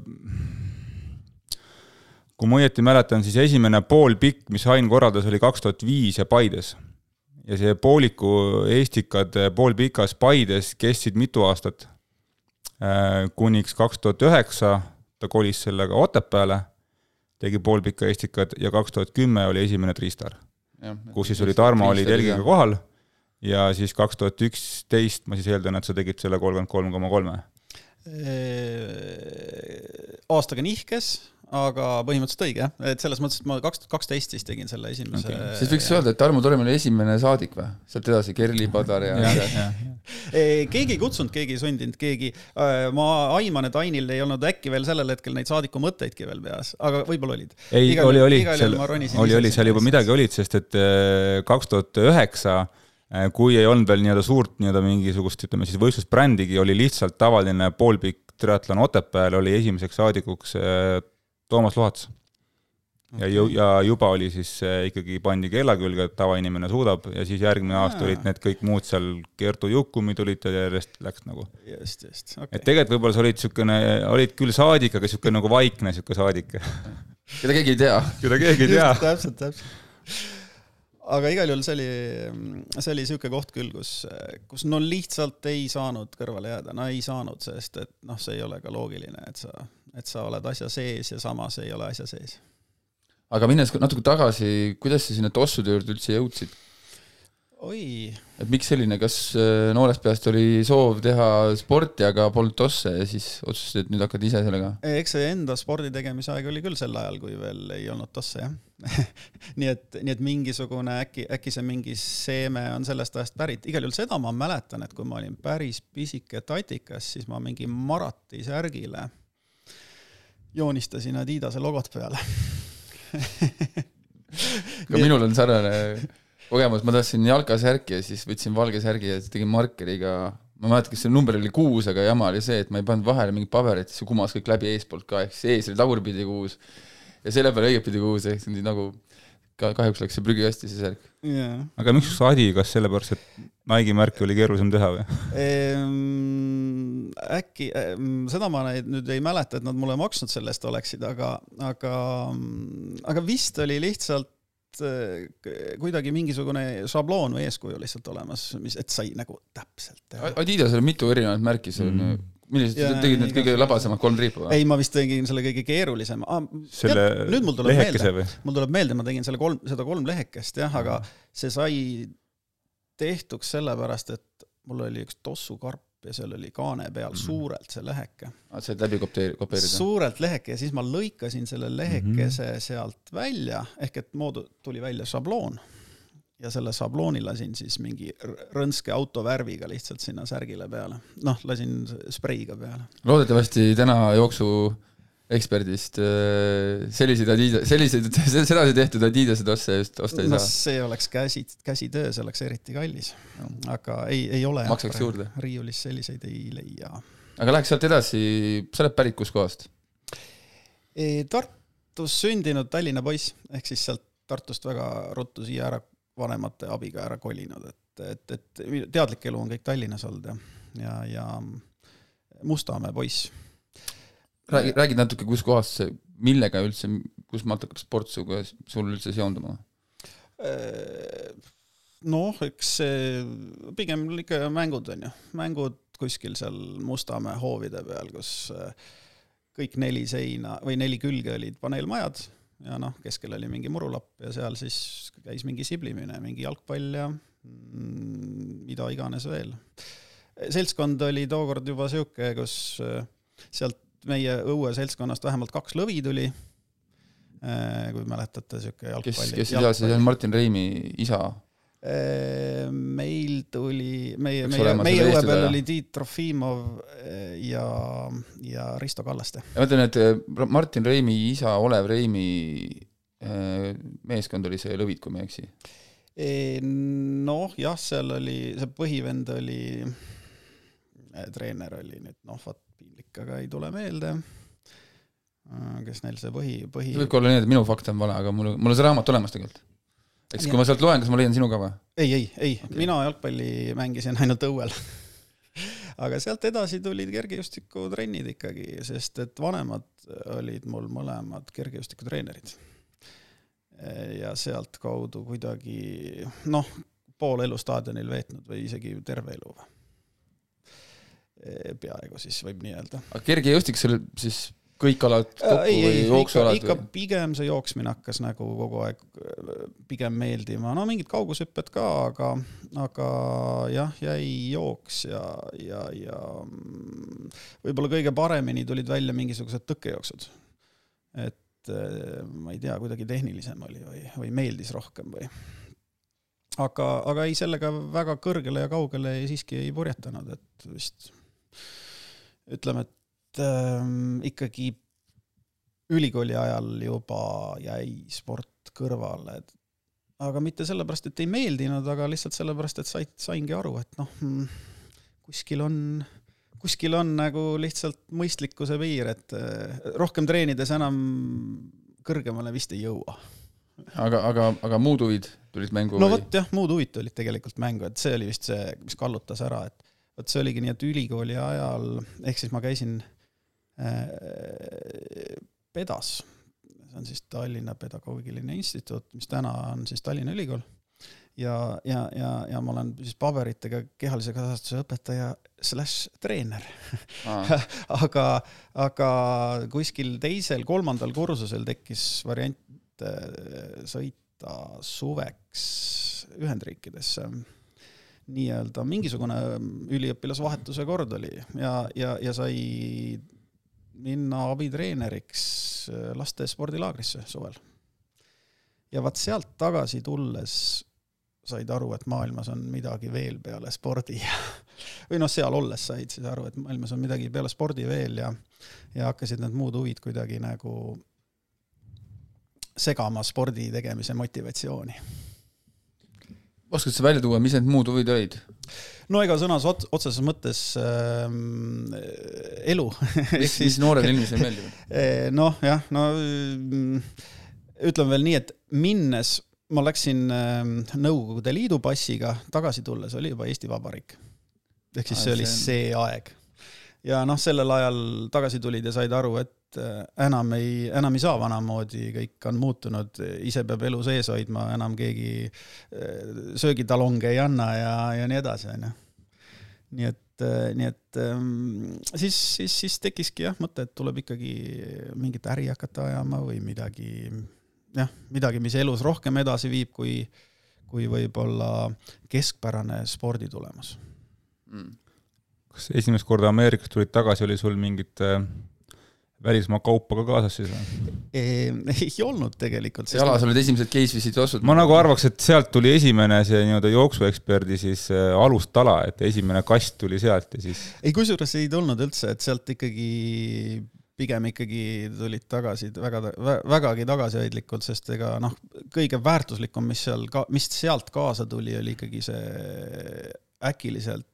kui ma õieti mäletan, siis esimene poolpikk, mis Ain korraldas, oli kaks tuhat viis ja Paides. ja see pooliku Eestikad poolpikas Paides kestsid mitu aastat. Kuniks kaks tuhat üheksa ta kolis sellega Otepääle, tegi poolpika Eestikad ja kaks tuhat kümme oli esimene Tristar. kus siis oli Tarmo oli telgiga kohal ja siis kaks tuhat üksteist ma siis eeldan, et sa tegid selle kolmkümmend kolm koma kolme. aastaga nihkes aga põhimõtteliselt õige jah, et selles mõttes, et ma kaks tuhat kaksteist siis tegin selle esimese okay.. siis võiks ja... öelda, et Tarmo Torm oli esimene saadik või? sealt edasi Kerli Padar ja, ja, ja. keegi ei kutsunud, keegi ei sundinud, keegi, äh, ma aiman, et Ainil ei olnud äkki veel sellel hetkel neid saadiku mõtteidki veel peas, aga võib-olla olid. ei, oli, oli, seal oli, oli seal juba midagi olid, sest et äh, kaks tuhat üheksa äh, kui ei olnud veel nii-öelda suurt nii-öelda mingisugust, ütleme siis võistlusbrändigi, oli lihtsalt tavaline poolpikk triatlon Otepääl oli esimeseks saadikuks Toomas Luhats. ja ju-, ja juba oli siis ikkagi pandi kella külge, et tavainimene suudab ja siis järgmine aasta Aa. olid need kõik muud seal, Kertu Jukumi tulid ja järjest läks nagu. just, just, okay.. et tegelikult võib-olla sa olid niisugune, olid küll saadik, aga niisugune nagu vaikne niisugune saadik keda keegi ei tea. keda keegi ei tea. täpselt, täpselt aga igal juhul see oli, see oli niisugune koht küll, kus, kus no lihtsalt ei saanud kõrvale jääda, no ei saanud, sest et noh, see ei ole ka loogiline, et sa et sa oled asja sees ja samas ei ole asja sees. aga minnes natuke tagasi, kuidas sa sinna tossude juurde üldse jõudsid? Oi. et miks selline, kas äh, noorest peast oli soov teha sporti, aga polnud tosse ja siis otsustasid, et nüüd hakkad ise sellega? eks see enda spordi tegemise aeg oli küll sel ajal, kui veel ei olnud tosse, jah nii et, nii et mingisugune äkki, äkki see mingi seeme on sellest ajast pärit, igal juhul seda ma mäletan, et kui ma olin päris pisike tatikas, siis ma mingi Marati särgile joonistasin Adidase logot peale ka minul on sarnane kogemus, ma tahtsin jalkasärki ja siis võtsin valge särgi ja tegin markeriga, ma ei mäleta, kas see number oli kuus, aga jama oli see, et ma ei pannud vahele mingit paberit, siis see kumas kõik läbi eespoolt ka, ehk siis ees oli tagurpidi kuus. Ja selle peale õigetpidi kuus, ehk siis nagu ka kahjuks läks see prügikasti, see särk. Yeah.. aga miks Adi, kas sellepärast, et Nike'i märki oli keerulisem teha või? Ehm,? äkki ehm,, seda ma nüüd ei mäleta, et nad mulle maksnud selle eest oleksid, aga, aga, aga vist oli lihtsalt kuidagi mingisugune šabloon või eeskuju lihtsalt olemas, mis, et sai nagu täpselt teha. Adidasel on mitu erinevat märki, see on mm millised, sa tegid need kõige labasemad kolm triipu või? ei, ma vist tegin selle kõige keerulisema ah,. selle nüüd mul tuleb meelde, mul tuleb meelde, ma tegin selle kolm, seda kolm lehekest jah, aga see sai tehtuks sellepärast, et mul oli üks tossukarp ja seal oli kaane peal mm -hmm. suurelt see leheke. Ah, sa said läbi kopeerida? suurelt leheke ja siis ma lõikasin selle lehekese mm -hmm. sealt välja, ehk et moodu-, tuli välja šabloon ja selle šablooni lasin siis mingi rõnske autovärviga lihtsalt sinna särgile peale. noh, lasin spreiga peale. loodetavasti täna jooksu eksperdist äh, selliseid Adidas, selliseid, sedasi tehtud Adidased osta just, osta ei no, saa. see oleks käsi, käsitöö, see oleks eriti kallis. aga ei, ei ole. maksaks juurde. riiulis selliseid ei leia. aga läheks sealt edasi, sa oled pärit kuskohast? Tartus sündinud Tallinna poiss, ehk siis sealt Tartust väga ruttu siia ära vanemate abiga ära kolinud, et, et, et teadlik elu on kõik Tallinnas olnud ja, ja, ja Mustamäe poiss räägi, räägid natuke, kus kohas see, millega üldse, kus maalt hakkab sport sinuga, sul üldse seonduma? Äh, noh, eks see pigem ikka mängud on ju, mängud kuskil seal Mustamäe hoovide peal, kus äh, kõik neli seina või neli külge olid paneelmajad ja noh, keskel oli mingi murulapp ja seal siis käis mingi siblimine, mingi jalgpall ja mm, mida iganes veel. seltskond oli tookord juba sihuke, kus äh, sealt meie õueseltskonnast vähemalt kaks lõvi tuli. Äh, kui mäletate, sihuke jalgpalli. kes, kes tea, see on Martin Reimi isa. Äh, meil tuli, meie, meie, meie õue peal oli Tiit Trofimov äh, ja, ja Risto Kallaste. ma ütlen, et Martin Reimi isa Olev Reimi meeskond oli see Lõvid, kui ma ei eksi. noh, jah, seal oli, see põhivend oli, treener oli nüüd noh, vot piinlik, aga ei tule meelde. Äh, kes neil see põhi, põhi. võib ka olla nii, et minu fakt on vale, aga mul, mul on see raamat olemas tegelikult. eks kui ma sealt loen, kas ma leian sinu ka või? ei, ei, ei okay., mina jalgpalli mängisin ainult õuel aga sealt edasi tulid kergejõustikutrennid ikkagi, sest et vanemad olid mul mõlemad kergejõustikutreenerid. ja sealtkaudu kuidagi noh, pool elu staadionil veetnud või isegi terve elu või peaaegu siis võib nii öelda. aga kergejõustik, seal siis kõik alad äh, kokku ei, või jooksualad? ikka või? pigem see jooksmine hakkas nagu kogu aeg äh, pigem meeldima, no mingid kaugushüpped ka, aga, aga jah, jäi jooks ja, ja, ja mm, võib-olla kõige paremini tulid välja mingisugused tõkkejooksud. et äh, ma ei tea, kuidagi tehnilisem oli või, või meeldis rohkem või aga, aga ei, sellega väga kõrgele ja kaugele siiski ei purjetanud, et vist ütleme, et ähm, ikkagi ülikooli ajal juba jäi sport kõrvale, et aga mitte sellepärast, et ei meeldinud, aga lihtsalt sellepärast, et said, saingi aru, et noh, mm, kuskil on, kuskil on nagu lihtsalt mõistlikkuse piir, et äh, rohkem treenides enam kõrgemale vist ei jõua. aga, aga, aga muud huvid tulid mängu? no vot jah, muud huvid tulid tegelikult mängu, et see oli vist see, mis kallutas ära, et vot see oligi nii, et ülikooli ajal, ehk siis ma käisin äh, PEDAS, see on siis Tallinna Pedagoogiline Instituut, mis täna on siis Tallinna Ülikool. ja, ja, ja, ja ma olen siis paberitega kehalise kasvatuse õpetaja slaš treener. Aga, aga kuskil teisel, kolmandal kursusel tekkis variant äh, sõita suveks Ühendriikidesse nii-öelda mingisugune üliõpilasvahetuse kord oli ja, ja, ja sai minna abitreeneriks äh, laste spordilaagrisse suvel. ja vaat sealt tagasi tulles said aru, et maailmas on midagi veel peale spordi või noh, seal olles said siis aru, et maailmas on midagi peale spordi veel ja, ja hakkasid need muud huvid kuidagi nagu segama spordi tegemise motivatsiooni oskad sa välja tuua, mis need muud huvid olid? no ega sõnas ot-, otseses mõttes ähm, elu mis, mis noorele inimesele meeldib? Eh, noh, jah, no mm, ütleme veel nii, et minnes ma läksin ähm, Nõukogude Liidu passiga, tagasi tulles oli juba Eesti Vabariik. ehk siis see oli see aeg. ja noh, sellel ajal tagasi tulid ja said aru, et et äh, enam ei, enam ei saa vanamoodi, kõik on muutunud, ise peab elu sees hoidma, enam keegi äh, söögitalonge ei anna ja, ja nii edasi, onju. nii et, äh, nii et ähm, siis, siis, siis tekkiski jah mõte, et tuleb ikkagi mingit äri hakata ajama või midagi, jah, midagi, mis elus rohkem edasi viib, kui, kui võib-olla keskpärane sporditulemus mm. kas esimest korda Ameerikast tulid tagasi, oli sul mingit äh välismaa kaupa ka kaasas siis või? ei olnud tegelikult. jalas olid esimesed case visit ostud? ma nagu arvaks, et sealt tuli esimene see nii-öelda jooksueksperdi siis äh, alustala, et esimene kast tuli sealt ja siis. ei, kusjuures ei tulnud üldse, et sealt ikkagi pigem ikkagi tulid tagasi väga, vägagi tagasihoidlikult, sest ega noh, kõige väärtuslikum, mis seal ka, mis sealt kaasa tuli, oli ikkagi see äkiliselt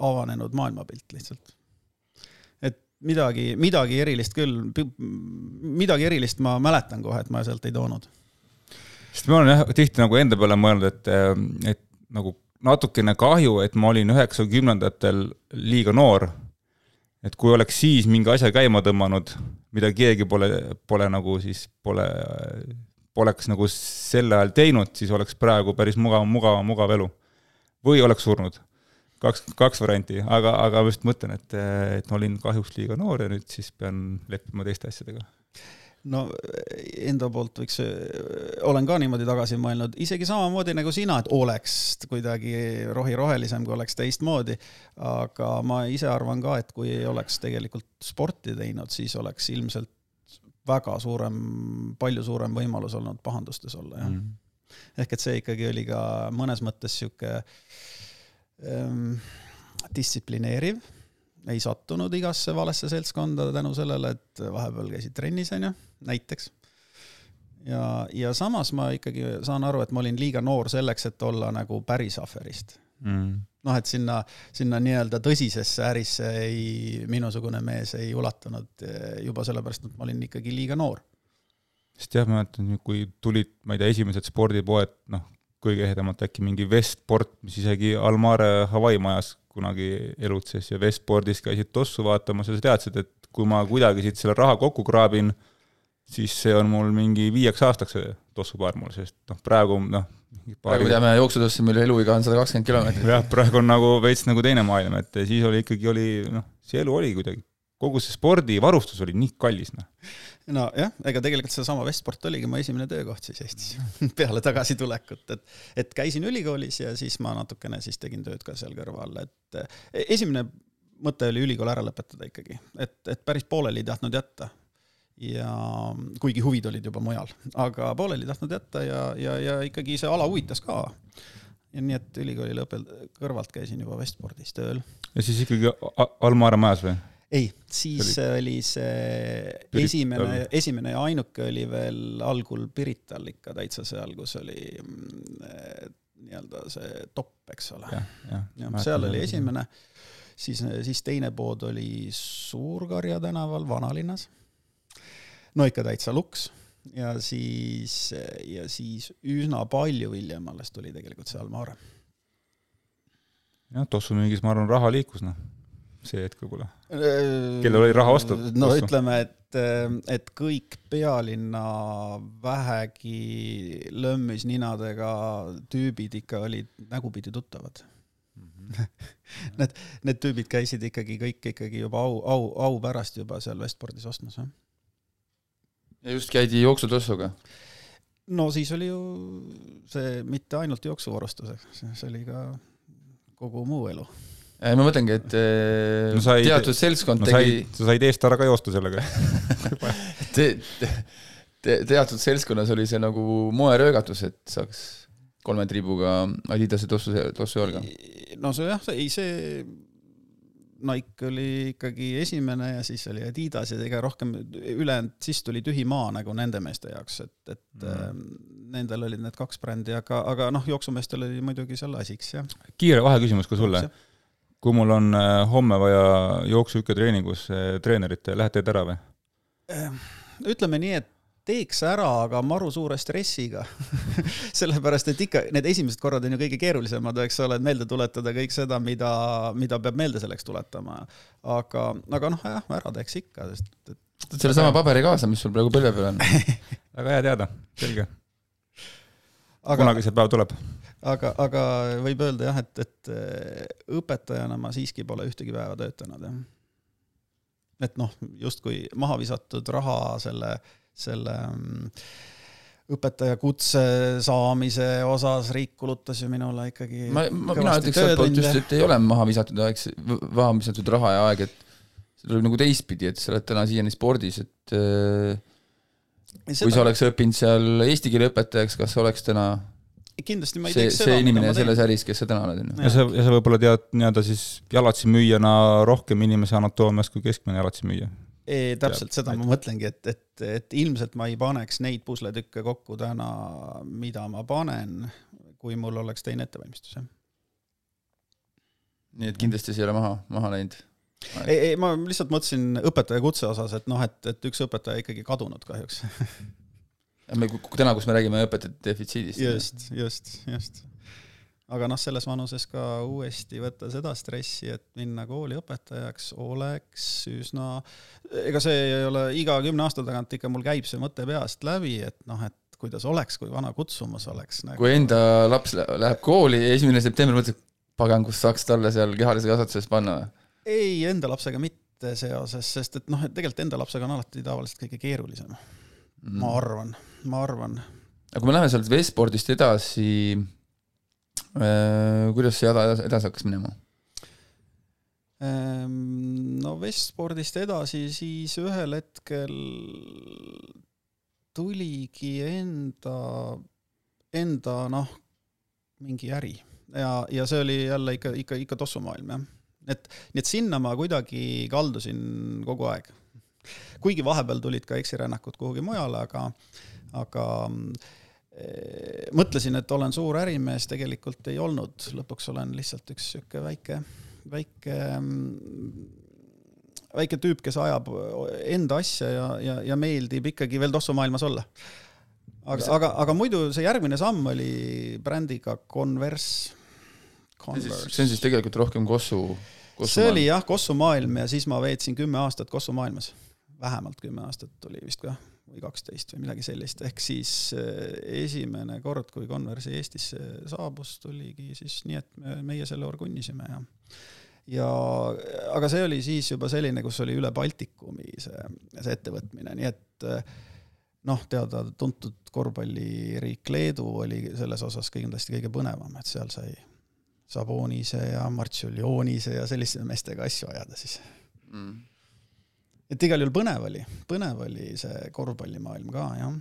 avanenud maailmapilt lihtsalt midagi, midagi erilist küll, midagi erilist ma mäletan kohe, et ma sealt ei toonud. sest ma olen jah tihti nagu enda peale mõelnud, et, et nagu natukene kahju, et ma olin üheksakümnendatel liiga noor. et kui oleks siis mingi asja käima tõmmanud, mida keegi pole, pole nagu siis, pole, poleks nagu sel ajal teinud, siis oleks praegu päris mugav, mugav, mugav elu. või oleks surnud kaks, kaks varianti, aga, aga ma just mõtlen, et, et ma olin kahjuks liiga noor ja nüüd siis pean leppima teiste asjadega. no enda poolt võiks, olen ka niimoodi tagasi mõelnud, isegi samamoodi nagu sina, et oleks kuidagi rohi rohelisem, kui oleks teistmoodi. aga ma ise arvan ka, et kui ei oleks tegelikult sporti teinud, siis oleks ilmselt väga suurem, palju suurem võimalus olnud pahandustes olla, jah mm.. ehk et see ikkagi oli ka mõnes mõttes sihuke Ehm, distsiplineeriv, ei sattunud igasse valesse seltskonda tänu sellele, et vahepeal käisid trennis, onju, näiteks. ja, ja samas ma ikkagi saan aru, et ma olin liiga noor selleks, et olla nagu päris aferist mm. noh, et sinna, sinna nii-öelda tõsisesse ärisse ei, minusugune mees ei ulatunud eh, juba sellepärast, et ma olin ikkagi liiga noor. sest jah, ma mäletan, kui tulid, ma ei tea, esimesed spordipoed, noh, kõige ehedamalt äkki mingi Westport, mis isegi Almare Hawaii majas kunagi elutses ja Westpordis käisid tossu vaatamas ja sa teadsid, et kui ma kuidagi siit selle raha kokku kraabin, siis see on mul mingi viieks aastaks tossupaar mul, sest noh, praegu noh praegu teame jooksutosse, mille eluiga on sada kakskümmend kilomeetrit. jah, praegu on nagu veits nagu teine maailm, et siis oli ikkagi, oli noh, see elu oli kuidagi, kogu see spordivarustus oli nii kallis, noh nojah, ega tegelikult seesama Westport oligi mu esimene töökoht siis Eestis peale tagasitulekut, et, et käisin ülikoolis ja siis ma natukene siis tegin tööd ka seal kõrval, et e, esimene mõte oli ülikool ära lõpetada ikkagi, et, et päris pooleli ei tahtnud jätta. ja kuigi huvid olid juba mujal, aga pooleli ei tahtnud jätta ja, ja, ja ikkagi see ala huvitas ka. ja nii, et ülikooli lõpel kõrvalt käisin juba Westportis tööl. ja siis ikkagi Alma Aare majas või? Ei, siis oli, oli see Pirital. esimene, esimene ja ainuke oli veel algul Pirital ikka täitsa seal, kus oli mm, nii-öelda see topp, eks ole. seal oli esimene, siis, siis teine pood oli Suur-Karja tänaval Vanalinnas. no ikka täitsa luks ja siis, ja siis üsna palju hiljem alles tuli tegelikult see Alma Aare. jah, tossu müügis, ma arvan, raha liikus, noh see hetk võib-olla? Kellel oli raha osta? no ossu? ütleme, et, et kõik pealinna vähegi lömmis ninadega tüübid ikka olid nägupidi tuttavad mm. -hmm. Need, need tüübid käisid ikkagi kõik ikkagi juba au, au, au pärast juba seal Westpordis ostmas, jah. ja just käidi jooksutossuga? no siis oli ju see mitte ainult jooksuvarustuseks, see oli ka kogu muu elu ma mõtlengi, et no, sai, teatud seltskond no, tegi. sa said eest ära ka joosta sellega te, te, teatud seltskonnas oli see nagu moeröögatus, et saaks kolme triibuga Adidase tossu, tossu jalga. no see jah, ei see Nike oli ikkagi esimene ja siis oli Adidas ja ega rohkem ülejäänud, siis tuli tühi maa nagu nende meeste jaoks, et, et mm. äh, nendel olid need kaks brändi, aga, aga noh, jooksumeestel oli muidugi selle asiks, jah. kiire vaheküsimus ka sulle kui mul on äh, homme vaja jooksuhükketreeningus äh, treenerit, lähed teed ära või? Ehm, ütleme nii, et teeks ära, aga maru suure stressiga sellepärast, et ikka need esimesed korrad on ju kõige keerulisemad, eks ole, et meelde tuletada kõik seda, mida, mida peab meelde selleks tuletama. aga, aga noh, jah, ära teeks ikka, sest et võtad sellesama paberi kaasa, mis sul praegu põlve peal on väga hea teada, selge. kunagi see päev tuleb aga, aga võib öelda jah, et, et äh, õpetajana ma siiski pole ühtegi päeva töötanud, jah. et noh, justkui maha visatud raha selle, selle mm, õpetaja kutse saamise osas riik kulutas ju minule ikkagi ma, ma, mina ütleks sealtpoolt just, et ei ole maha visatud aeg, maha visatud raha ja aeg, et nagu teistpidi, et sa oled täna siiani spordis, et äh, kui sa oleks õppinud seal eesti keele õpetajaks, kas sa oleks täna kindlasti ma ei see, teeks seda, see inimene selles äris, kes sa täna oled, on ju. ja sa, ja sa võib-olla tead nii-öelda siis jalatsimüüjana rohkem inimese anatoomiast kui keskmine jalatsimüüja. täpselt, seda ma mõtlengi, et, et, et ilmselt ma ei paneks neid pusletükke kokku täna, mida ma panen, kui mul oleks teine ettevalmistus, jah. nii et kindlasti see ei ole maha, maha läinud? ei, ei, ma lihtsalt mõtlesin õpetaja kutse osas, et noh, et, et üks õpetaja ikkagi kadunud kahjuks me täna, kus me räägime õpetajate defitsiidist. just, just, just. aga noh, selles vanuses ka uuesti võtta seda stressi, et minna kooli õpetajaks, oleks üsna, ega see ei ole iga kümne aasta tagant ikka mul käib see mõte peast läbi, et noh, et kuidas oleks, kui vana kutsumus oleks nagu.... kui enda laps läheb kooli ja esimene september mõtled, pagan, kus saaks talle seal kehalise kasvatuses panna? ei, enda lapsega mitte seoses, sest et noh, et tegelikult enda lapsega on alati tavaliselt kõige keerulisem mm.. ma arvan, ma arvan. aga kui me läheme sealt Vespordist edasi äh,, kuidas see edasi, edasi hakkas minema? Ehm, no Vespordist edasi siis ühel hetkel tuligi enda, enda noh, mingi äri ja, ja see oli jälle ikka, ikka, ikka tossumaailm jah. et, nii et sinna ma kuidagi kaldusin kogu aeg kuigi vahepeal tulid ka eksirännakud kuhugi mujale, aga, aga e, mõtlesin, et olen suur ärimees, tegelikult ei olnud, lõpuks olen lihtsalt üks sihuke väike, väike väike tüüp, kes ajab enda asja ja, ja, ja meeldib ikkagi veel tossumaailmas olla. aga, aga, aga muidu see järgmine samm oli brändiga Converse. see on siis tegelikult rohkem kossu, kossu see oli jah, kossumaailm ja siis ma veetsin kümme aastat kossumaailmas vähemalt kümme aastat oli vist kah, või kaksteist või midagi sellist, ehk siis eh, esimene kord, kui Converse Eestisse saabus, tuligi siis nii, et me, meie selle orgunnisime ja ja aga see oli siis juba selline, kus oli üle Baltikumi see, see ettevõtmine, nii et eh, noh, teada-tuntud korvpalliriik Leedu oli selles osas kindlasti kõige põnevam, et seal sai Sabonise ja Martšuljonise ja selliste meestega asju ajada siis. Mm et igal juhul põnev oli, põnev oli see korvpallimaailm ka, jah.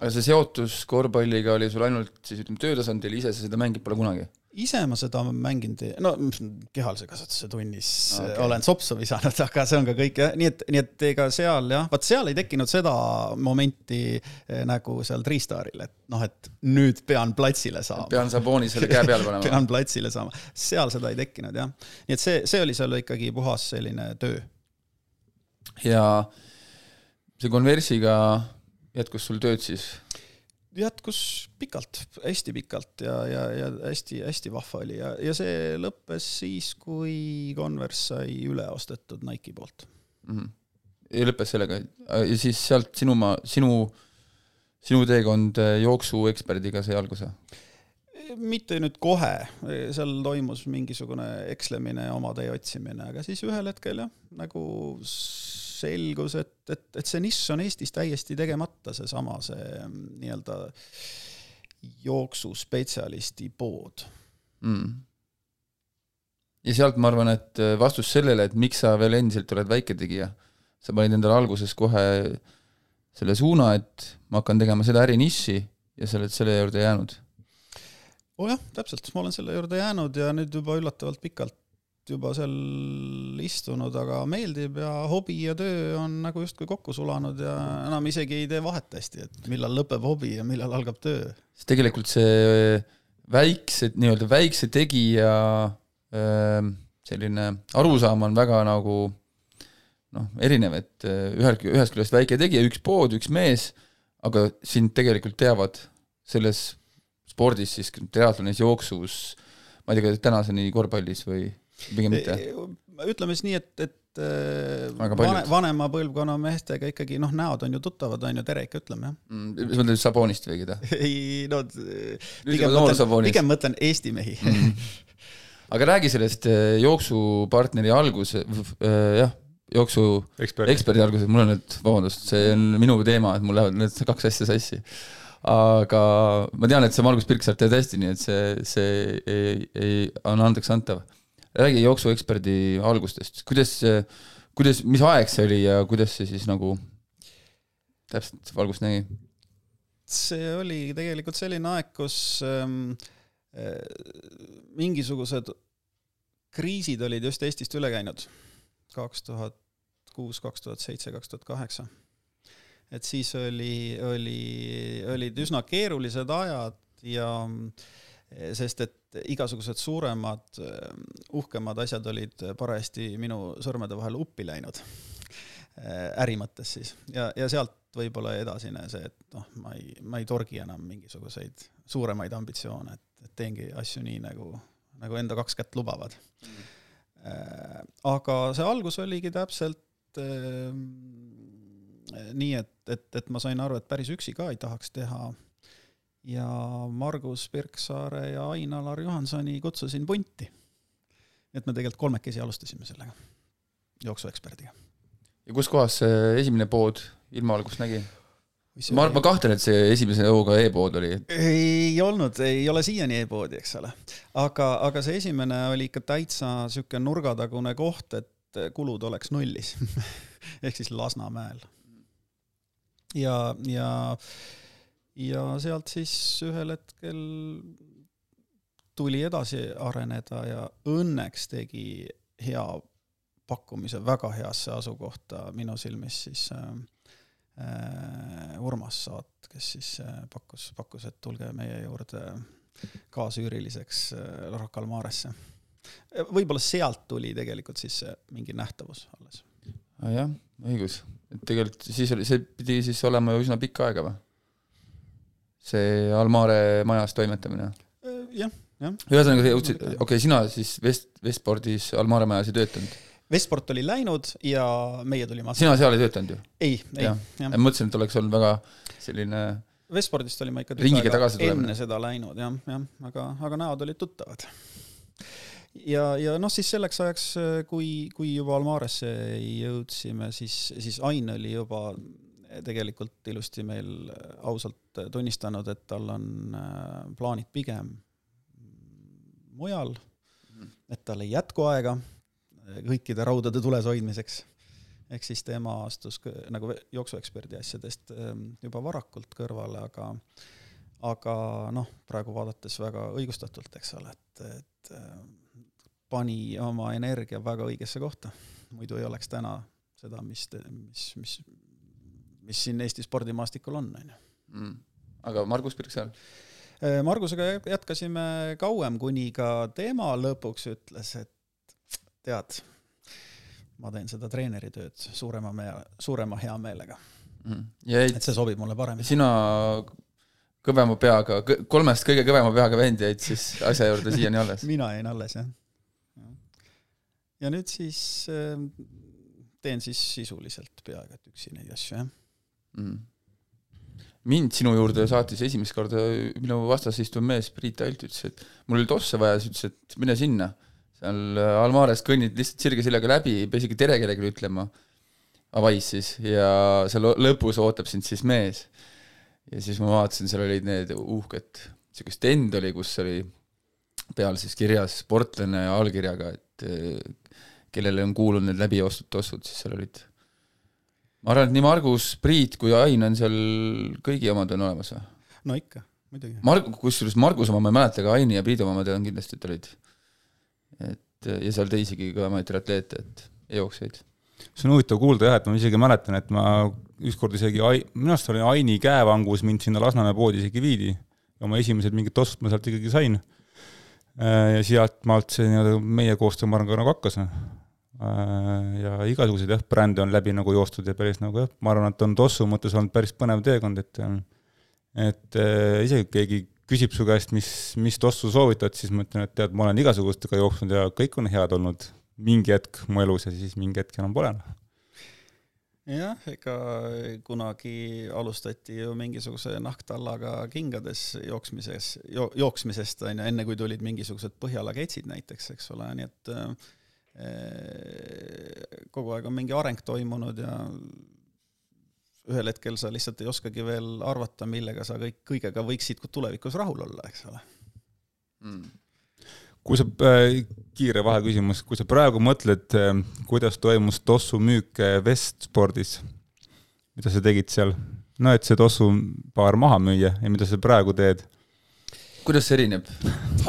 aga see seotus korvpalliga oli sul ainult siis ütleme töötasandil, ise sa seda mänginud pole kunagi? ise ma seda mänginud no kehalise kasvatuse tunnis okay. olen sopsu visanud, aga see on ka kõik jah, nii et, nii et ega seal jah, vaat seal ei tekkinud seda momenti eh, nagu seal Triistaril, et noh, et nüüd pean platsile saama. pean Saboni selle käe peale panema pean platsile saama, seal seda ei tekkinud jah. nii et see, see oli seal ikkagi puhas selline töö ja see Conversiga jätkus sul tööd siis? jätkus pikalt, hästi pikalt ja, ja, ja hästi-hästi vahva oli ja, ja see lõppes siis, kui Converse sai üle ostetud Nike'i poolt mm. -hmm. ja lõppes sellega ja siis sealt sinu, sinu, sinu teekond jooksueksperdiga sai alguse? Mitte nüüd kohe, seal toimus mingisugune ekslemine ja oma tee otsimine, aga siis ühel hetkel jah, nagu selgus, et, et, et see nišš on Eestis täiesti tegemata, seesama, see, see mm, nii-öelda jooksuspetsialisti pood. Mm.. ja sealt ma arvan, et vastus sellele, et miks sa veel endiselt oled väiketegija, sa panid endale alguses kohe selle suuna, et ma hakkan tegema seda ärinišši ja sa oled selle juurde jäänud oh jah, täpselt, ma olen selle juurde jäänud ja nüüd juba üllatavalt pikalt juba seal istunud, aga meeldib ja hobi ja töö on nagu justkui kokku sulanud ja enam isegi ei tee vahet hästi, et millal lõpeb hobi ja millal algab töö. sest tegelikult see väikse, nii-öelda väikse tegija ähm, selline arusaam on väga nagu noh, erinev, et äh, ühel, ühest küljest väike tegija, üks pood, üks mees, aga sind tegelikult teavad selles spordis siis triatlonis, jooksus, ma ei tea, kas tänaseni korvpallis või pigem mitte? ütleme siis nii, et, et vane, vanema põlvkonna meestega ikkagi noh, näod on ju tuttavad, on ju, tere ikka ütleme, jah mm,. mis mõtled, Sabonist või keda? ei no pigem mõtlen, pigem mõtlen Eesti mehi mm. aga räägi sellest jooksupartneri alguse, jah, jooksu eksperdi, eksperdi alguses, mul on nüüd, vabandust, see on minu teema, et mul lähevad need kaks asja sassi aga ma tean, et sa Margus Pirksaart tead hästi, nii et see, see ei, ei, on andeks antav. räägi jooksueksperdi algustest, kuidas, kuidas, mis aeg see oli ja kuidas see siis nagu täpselt valgust nägi? see oli tegelikult selline aeg, kus ähm, äh, mingisugused kriisid olid just Eestist üle käinud. kaks tuhat kuus, kaks tuhat seitse, kaks tuhat kaheksa. Et siis oli, oli, olid üsna keerulised ajad ja sest et igasugused suuremad, uhkemad asjad olid parajasti minu sõrmede vahel uppi läinud äri mõttes siis ja, ja sealt võib-olla edasine see, et noh, ma ei, ma ei torgi enam mingisuguseid suuremaid ambitsioone, et, et teengi asju nii, nagu, nagu enda kaks kätt lubavad mm. -hmm. aga see algus oligi täpselt nii, et, et, et ma sain aru, et päris üksi ka ei tahaks teha ja Margus Birksaare ja Ain-Alar Johansoni kutsusin punti. et me tegelikult kolmekesi alustasime sellega, jooksueksperdiga. ja kus kohas see esimene pood ilmavalgust nägi? ma, ma kahtlen, et see esimese hooga e-pood oli. ei olnud, ei ole siiani e-poodi, eks ole. aga, aga see esimene oli ikka täitsa sihuke nurgatagune koht, et kulud oleks nullis ehk siis Lasnamäel. Ja, ja, ja sealt siis ühel hetkel tuli edasi areneda ja õnneks tegi hea pakkumise väga heasse asukohta minu silmis siis äh, Äh, Urmas Saat, kes siis äh, pakkus, pakkus, et tulge meie juurde kaasüüriliseks äh, Rocca al Maresse. võib-olla sealt tuli tegelikult siis mingi nähtavus alles ah,. jah, õigus, et tegelikult siis oli, see pidi siis olema ju üsna pikka aega või? see Almare majas toimetamine? jah, jah. ühesõnaga, okei okay,, sina siis Vest, Vestpordis Almare majas ei töötanud? Vestport oli läinud ja meie tulime sina seal ei töötanud ju? ei, ei. ma mõtlesin, et oleks olnud väga selline Vestpordist olin ma ikka tagasi tulemine. enne seda läinud jah, jah, aga, aga näod olid tuttavad. Ja, ja noh, siis selleks ajaks, kui, kui juba Almaresse jõudsime, siis, siis Ain oli juba tegelikult ilusti meil ausalt tunnistanud, et tal on äh, plaanid pigem mujal, et tal ei jätku aega kõikide raudade tules hoidmiseks. ehk siis tema astus nagu jooksueksperdi asjadest ähm, juba varakult kõrvale, aga aga noh, praegu vaadates väga õigustatult, eks ole, et, et ähm, pani oma energia väga õigesse kohta. muidu ei oleks täna seda, mis, mis, mis, mis siin Eesti spordimaastikul on, on ju. Mm. aga Margus Pirksaar? Äh, Margusega jätkasime kauem, kuni ka tema lõpuks ütles, et tead, ma teen seda treeneritööd suurema mea, suurema heameelega mm.. et see sobib mulle paremini. sina kõvema peaga, kolmest kõige kõvema peaga vend jäid siis asja juurde siiani alles? mina jäin alles, jah. Ja nüüd siis äh, teen siis sisuliselt peaaegu et üksi neid asju, jah mm. mind sinu juurde saatis esimest korda minu vastas istuv mees Priit Alt, ütles, et mul oli tosse vaja, siis ütles, et mine sinna seal äh, Almares kõnnid lihtsalt sirge seljaga läbi, ei pea isegi tere kellelegi ütlema, avais siis, ja seal lõpus ootab sind siis mees. ja siis ma vaatasin, seal olid need uhked, niisugune stend oli, kus oli peal siis kirjas sportlane allkirjaga, et äh, kellele on kuulunud need läbiostud tossud, siis seal olid ma arvan, et nii Margus, Priit kui Ain on seal, kõigi omad on olemas või? no ikka, muidugi. Marg-, kusjuures Marguse oma ma ei mäleta, aga Aini ja Priidu oma ma tean kindlasti, et olid et ja seal teisigi kõvemaid triatleete, et jooksjaid. see on huvitav kuulda jah, et ma isegi mäletan, et ma ükskord isegi, minu arust oli Aini käevangus mind sinna Lasnamäe poodi isegi viidi. oma esimesed mingid tossud ma sealt ikkagi sain. Äh, ja sealtmaalt see nii-öelda meie koostöö, ma arvan, ka nagu hakkas. Äh, ja igasuguseid jah, brände on läbi nagu joostud ja päris nagu jah, ma arvan, et on tossu mõttes olnud päris põnev teekond, et et äh, isegi keegi küsib su käest, mis, mis tossu soovitad, siis ma ütlen, et tead, ma olen igasugustega jooksnud ja kõik on head olnud mingi hetk mu elus ja siis mingi hetk enam pole. jah, ega kunagi alustati ju mingisuguse nahktallaga kingades jooksmises jo,, jooksmisest on ju, enne kui tulid mingisugused Põhjala ketsid näiteks, eks ole, nii et äh, kogu aeg on mingi areng toimunud ja ühel hetkel sa lihtsalt ei oskagi veel arvata, millega sa kõik, kõigega võiksid tulevikus rahul olla, eks ole. Mm.. kui sa äh,, kiire vaheküsimus, kui sa praegu mõtled äh,, kuidas toimus tossu müük Vestspordis, mida sa tegid seal? no et see tossu paar maha müüa ja mida sa praegu teed kuidas see erineb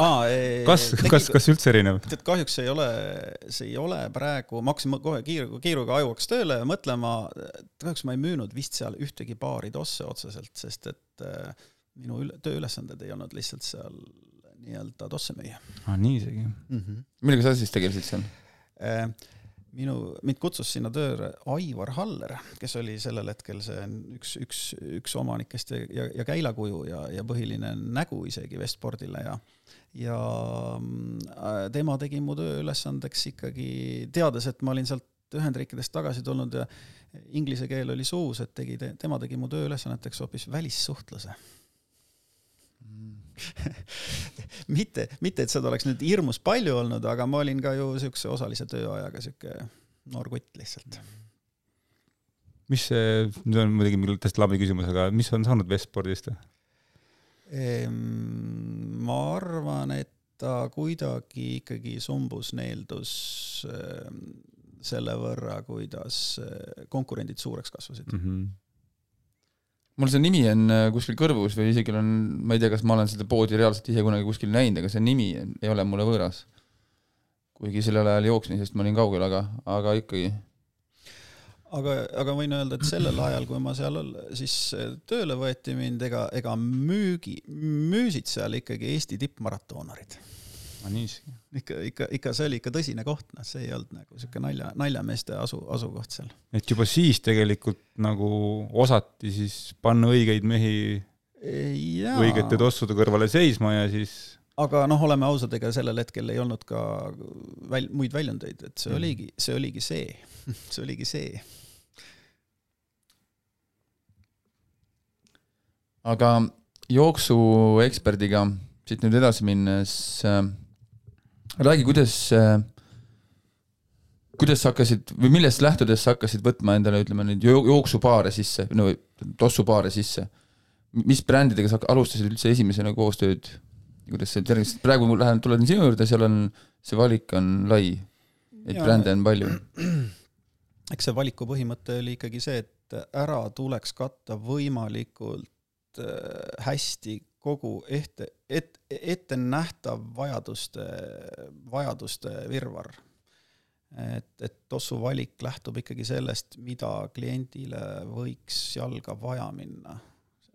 ah,? kas, kas, kas üldse erineb? tead, kahjuks ei ole, see ei ole praegu, ma hakkasin kohe kiiruga, kiiruga ajuks tööle mõtlema, kahjuks ma ei müünud vist seal ühtegi paari tosse otseselt, sest et äh, minu üle, tööülesanded ei olnud lihtsalt seal nii-öelda tosse müüa. aa, nii isegi mm -hmm.? millega sa siis tegelesid seal äh,? Minu, mind kutsus sinna tööle Aivar Haller, kes oli sellel hetkel see üks, üks, üks omanikest ja, ja, ja käilakuju ja, ja põhiline nägu isegi Vestspordile ja ja äh, tema tegi mu tööülesandeks ikkagi, teades, et ma olin sealt Ühendriikidest tagasi tulnud ja inglise keel oli suus, et tegi, tema tegi mu tööülesanneteks hoopis välissuhtluse mitte, mitte et seda oleks nüüd hirmus palju olnud, aga ma olin ka ju siukse osalise tööajaga siuke noor kutt lihtsalt. mis see, nüüd on muidugi mingi täiesti labi küsimus, aga mis on saanud Vestspordist? ma arvan, et ta kuidagi ikkagi sumbus neeldus selle võrra, kuidas konkurendid suureks kasvasid mm. -hmm mul see nimi on äh, kuskil kõrvus või isegi on, ma ei tea, kas ma olen seda poodi reaalselt ise kunagi kuskil näinud, aga see nimi ei ole mulle võõras. kuigi sellel ajal jooksmisest ma olin kaugel, aga, aga ikkagi. aga, aga võin öelda, et sellel ajal, kui ma seal siis tööle võeti mind, ega, ega müügi, müüsid seal ikkagi Eesti tippmaratonarid niiviisi. ikka, ikka, ikka see oli ikka tõsine koht, noh, see ei olnud nagu siuke nalja, naljameeste asu, asukoht seal. et juba siis tegelikult nagu osati siis panna õigeid mehi ja. õigete tossude kõrvale seisma ja siis aga noh, oleme ausad, ega sellel hetkel ei olnud ka väl-, muid väljundeid, et see mm. oligi, see oligi see see oligi see. aga jooksueksperdiga siit nüüd edasi minnes äh, räägi, kuidas, äh, kuidas sa hakkasid või millest lähtudes sa hakkasid võtma endale, ütleme nüüd jooksupaare sisse, no tossupaare sisse? mis brändidega sa alustasid üldse esimesena koostööd? kuidas see tervis, praegu ma lähen, tulen sinu juurde, seal on, see valik on lai, et ja, brände on palju. eks see valiku põhimõte oli ikkagi see, et ära tuleks katta võimalikult äh, hästi kogu ette, et, ettenähtav vajaduste, vajaduste virvarr. et, et tossu valik lähtub ikkagi sellest, mida kliendile võiks jalga vaja minna.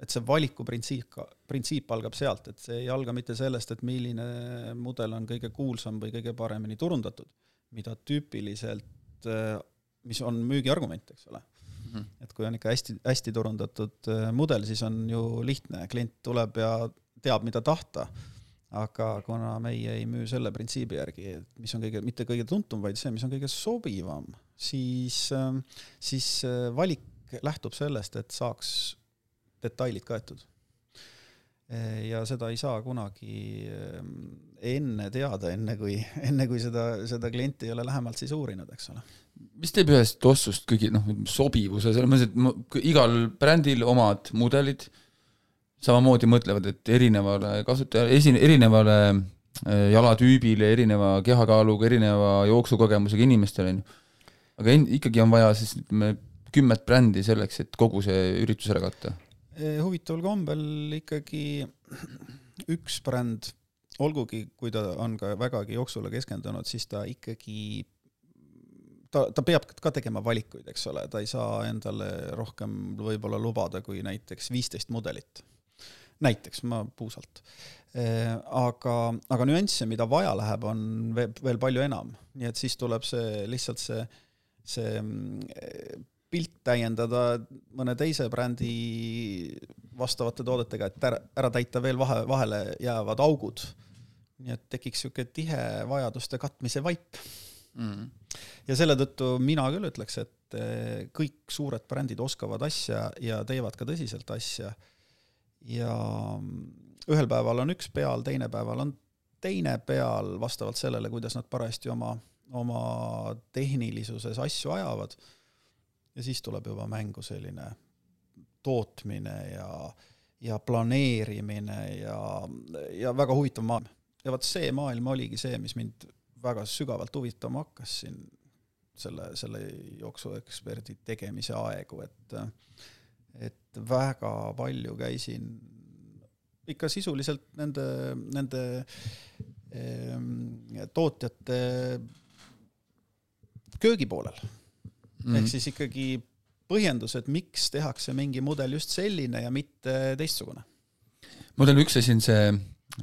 et see valikuprintsiip, printsiip algab sealt, et see ei alga mitte sellest, et milline mudel on kõige kuulsam või kõige paremini turundatud, mida tüüpiliselt, mis on müügiargument, eks ole. -hmm. et kui on ikka hästi, hästi turundatud äh, mudel, siis on ju lihtne, klient tuleb ja teab, mida tahta. aga kuna meie ei müü selle printsiibi järgi, et mis on kõige, mitte kõige tuntum, vaid see, mis on kõige sobivam, siis, äh, siis äh, valik lähtub sellest, et saaks detailid kaetud ja seda ei saa kunagi enne teada, enne kui, enne kui seda, seda klienti ei ole lähemalt siis uurinud, eks ole mis teeb ühest tossust kõige noh, sobivuse, selles mõttes, et igal brändil omad mudelid, samamoodi mõtlevad, et erinevale kasutajale, esi-, erinevale äh, jalatüübile, erineva kehakaaluga, erineva jooksukogemusega inimestele, on ju. aga en-, ikkagi on vaja siis ütleme, kümmet brändi selleks, et kogu see üritus ära katta? huvitaval kombel ikkagi üks bränd, olgugi kui ta on ka vägagi jooksule keskendunud, siis ta ikkagi ta, ta peab ka tegema valikuid, eks ole, ta ei saa endale rohkem võib-olla lubada kui näiteks viisteist mudelit. Näiteks, ma puusalt. aga, aga nüansse, mida vaja läheb, on veel palju enam, nii et siis tuleb see lihtsalt see, see mm, pilt täiendada mõne teise brändi vastavate toodetega, et ära, ära täita veel vahe, vahele jäävad augud. nii et tekiks niisugune tihe vajaduste katmise vaip mm ja selle tõttu mina küll ütleks, et eh, kõik suured brändid oskavad asja ja teevad ka tõsiselt asja. Ja ühel päeval on üks peal, teine päeval on teine peal, vastavalt sellele, kuidas nad parajasti oma, oma tehnilisuses asju ajavad. ja siis tuleb juba mängu selline tootmine ja, ja planeerimine ja, ja väga huvitav maa ja vot see maailm oligi see, mis mind väga sügavalt huvitama hakkas siin selle, selle jooksueksperdi tegemise aegu, et et väga palju käisin ikka sisuliselt nende, nende eh, tootjate köögi poolel mm. -hmm. ehk siis ikkagi põhjendused, miks tehakse mingi mudel just selline ja mitte teistsugune. mudel üks asi on see,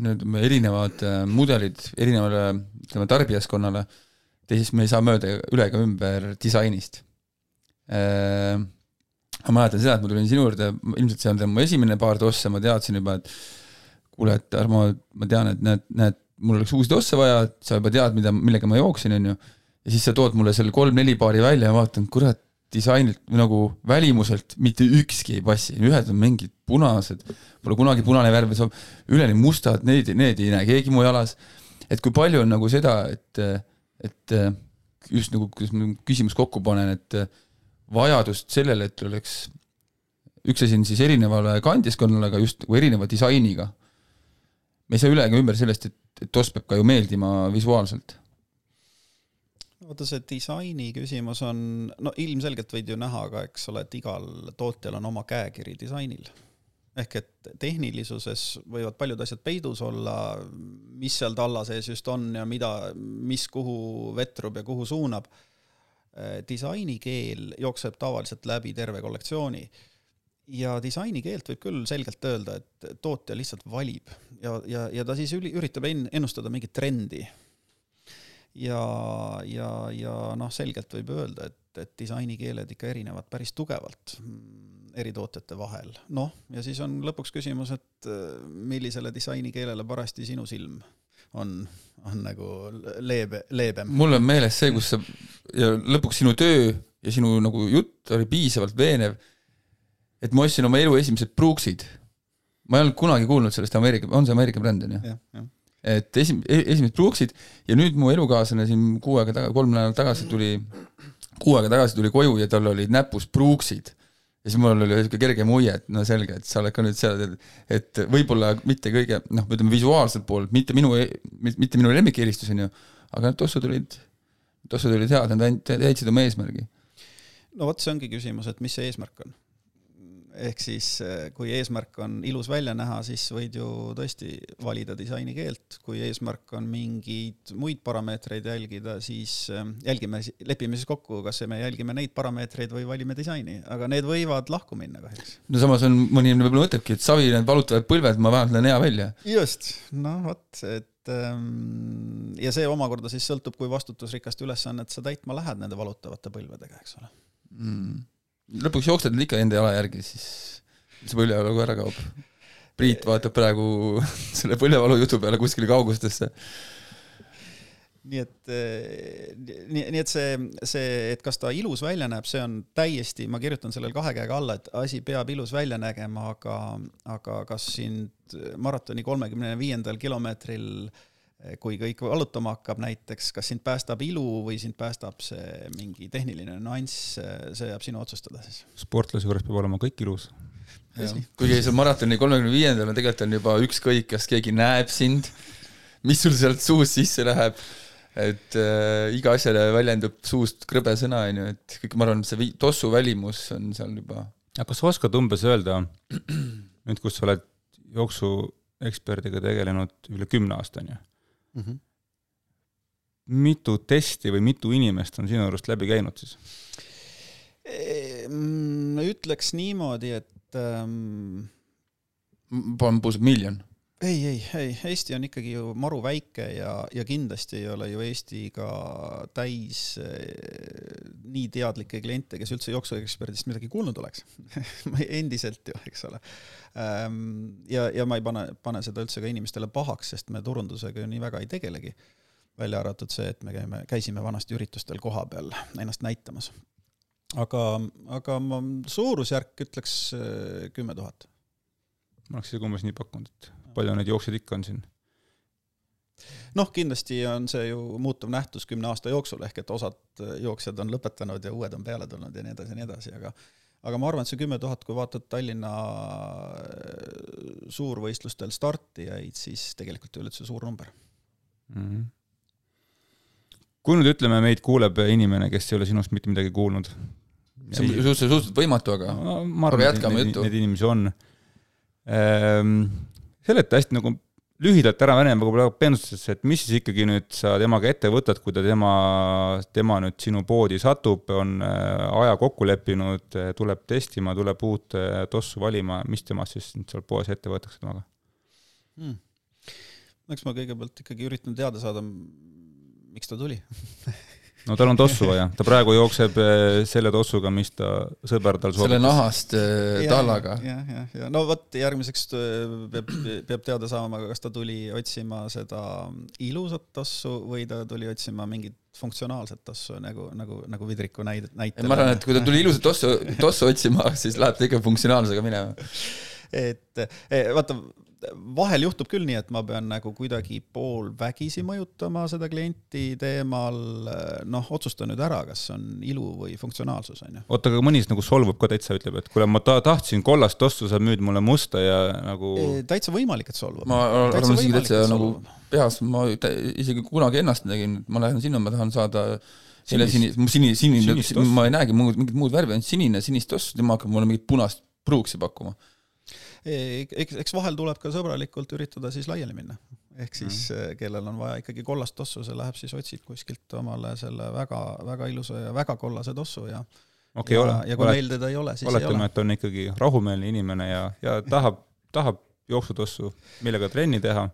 nüüd erinevad äh, mudelid erinevale, ütleme, tarbijaskonnale, teisest me ei saa mööda üle ega ümber disainist äh, ma mäletan seda, et ma tulin sinu juurde, ilmselt see on mu esimene paar tosse, ma teadsin juba, et kuule, et Armo, ma tean, et näed, näed, mul oleks uusi tosse vaja, et sa juba tead, mida, millega ma jooksin, on ju, ja siis sa tood mulle seal kolm-neli paari välja ja vaatan, kurat, disainilt nagu välimuselt mitte ükski ei passi, ühed on mingid punased, pole kunagi punane värv, üleni mustad, need, need ei näe keegi mu jalas. et kui palju on nagu seda, et, et just nagu, kuidas ma küsimus kokku panen, et vajadust sellele, et oleks, üks asi on siis erinevale kandiskonnale, aga just nagu erineva disainiga. me ei saa üle ega ümber sellest, et, et TOS peab ka ju meeldima visuaalselt. vaata, see disaini küsimus on, no ilmselgelt võid ju näha ka, eks ole, et igal tootjal on oma käekiri disainil ehk et tehnilisuses võivad paljud asjad peidus olla, mis seal talla sees just on ja mida, mis kuhu vetrub ja kuhu suunab disainikeel jookseb tavaliselt läbi terve kollektsiooni ja disainikeelt võib küll selgelt öelda, et tootja lihtsalt valib ja, ja, ja ta siis üli, üritab ennustada mingit trendi. ja, ja, ja noh, selgelt võib öelda, et, et disainikeeled ikka erinevad päris tugevalt mm, eri tootjate vahel. noh, ja siis on lõpuks küsimus, et äh, millisele disainikeelele parajasti sinu silm on, on nagu leebe, leebem. mul on meeles see, kus sa ja lõpuks sinu töö ja sinu nagu jutt oli piisavalt veenev, et ma ostsin oma elu esimesed Brooksid. ma ei olnud kunagi kuulnud sellest Ameerika, on see Ameerika bränd, on ju? et esim-, e-, esimesed Brooksid ja nüüd mu elukaaslane siin kuu aega taga, kolm nädalat tagasi tuli, kuu aega tagasi tuli koju ja tal olid näpus Brooksid ja siis mul oli niisugune kerge muie, et no selge, et sa oled ka nüüd seal, et võib-olla mitte kõige noh, ütleme visuaalselt poolt, mitte minu, mitte minu lemmikeelistus, on ju, aga need tossud olid, tossud olid head, nad täitsid oma eesmärgi. no vot, see ongi küsimus, et mis see eesmärk on ehk siis eh, kui eesmärk on ilus välja näha, siis võid ju tõesti valida disainikeelt, kui eesmärk on mingeid muid parameetreid jälgida, siis eh, jälgime, lepime siis kokku, kas me jälgime neid parameetreid või valime disaini, aga need võivad lahku minna kahjuks. no samas on, mõni inimene võib-olla mõtlebki, et savi, need valutavad põlved, ma vähemalt näen hea välja. just, noh vot, et ehm, ja see omakorda siis sõltub, kui vastutusrikast ülesannet sa täitma lähed nende valutavate põlvedega, eks ole. Mm lõpuks jooksed ikka enda jala järgi, siis see põlvevalu ka ära kaob. Priit vaatab praegu selle põlvevalu jutu peale kuskile kaugustesse. nii et, nii, nii et see, see, et kas ta ilus välja näeb, see on täiesti, ma kirjutan sellele kahe käega alla, et asi peab ilus välja nägema, aga, aga kas sind maratoni kolmekümne viiendal kilomeetril äh, kui kõik valutama hakkab näiteks, kas sind päästab ilu või sind päästab see mingi tehniline nüanss, see jääb sinu otsustada siis. sportlase juures peab olema kõik ilus. kuigi seal maratoni kolmekümne viiendal on tegelikult on juba ükskõik, kas keegi näeb sind, mis sul sealt suust sisse läheb, et äh, iga asjale väljendub suust krõbe sõna, on ju, et kõik, ma arvan, see tossu välimus on seal juba. aga kas sa oskad umbes öelda, nüüd kus sa oled jooksueksperdiga tegelenud üle kümne aasta, on ju mm. -hmm. mitu testi või mitu inimest on sinu juurest läbi käinud siis? Mm, ütleks niimoodi, et ähm.... bambuus miljon ei, ei, ei, Eesti on ikkagi ju maru väike ja, ja kindlasti ei ole ju Eesti ka täis eh, nii teadlikke kliente, kes üldse jooksueksperdist midagi kuulnud oleks endiselt ju, eks ole ähm,. ja, ja ma ei pane, pane seda üldse ka inimestele pahaks, sest me turundusega ju nii väga ei tegelegi. välja arvatud see, et me käime, käisime vanasti üritustel kohapeal ennast näitamas. aga, aga ma suurusjärk ütleks eh, kümme tuhat. ma oleks isegi umbes nii pakkunud, et palju neid jooksjaid ikka on siin? noh, kindlasti on see ju muutuv nähtus kümne aasta jooksul, ehk et osad jooksjad on lõpetanud ja uued on peale tulnud ja nii edasi ja nii edasi, aga aga ma arvan, et see kümme tuhat, kui vaatad Tallinna äh, suurvõistlustel startijaid, siis tegelikult ei ole üldse suur number mm. -hmm. kui nüüd ütleme, meid kuuleb inimene, kes ei ole sinust mitte midagi kuulnud. see on suhteliselt, suhteliselt võimatu, aga no, ma arvan, et neid, neid inimesi on ehm,. Seleta hästi nagu lühidalt ära Venemaaga peenustesse, et mis siis ikkagi nüüd sa temaga ette võtad, kui ta tema, tema nüüd sinu poodi satub, on äh, aja kokku leppinud, tuleb testima, tuleb uut äh, tossu valima, mis temast siis nüüd seal poes ette võetakse temaga hmm.? eks ma kõigepealt ikkagi üritan teada saada, miks ta tuli no tal on tossu vaja, ta praegu jookseb eh, selle tossuga, mis ta sõber tal soovitas. selle nahast äh, tallaga. jah, jah, ja no vot, järgmiseks peab, peab teada saama, kas ta tuli otsima seda ilusat tossu või ta tuli otsima mingit funktsionaalset tossu, nagu, nagu, nagu Vidriku näide, näitel. ma arvan, et kui ta tuli ilusat tossu, tossu otsima, siis läheb ta ikka funktsionaalsega minema. et eh, vaata, vahel juhtub küll nii, et ma pean nagu kuidagi poolvägisi mõjutama seda klienti teemal, noh, otsusta nüüd ära, kas on ilu või funktsionaalsus, on ju. oota, aga mõni siis nagu solvub ka täitsa, ütleb, et kuule, ma ta-, tahtsin kollast ostu, sa müüd mulle musta ja nagu e, täitsa võimalik, et solvub. ma arvan isegi täitsa nagu peas, ma isegi kunagi ennast nägin, ma lähen sinna, ma tahan saada selle sini, sini, sinine, ma ei näegi muud, mingit muud värvi, ainult sinine, sinist tossu, tema hakkab mulle mingit punast pruuksi pakkuma eks, eks vahel tuleb ka sõbralikult üritada siis laiali minna. ehk siis mm. kellel on vaja ikkagi kollast tossu, see läheb siis otsib kuskilt omale selle väga, väga ilusa ja väga kollase tossu ja okay, ja, ja kui meil teda ei ole, siis oletame, ei ole. et on ikkagi rahumeelne inimene ja, ja tahab, tahab jooksutossu, millega trenni teha,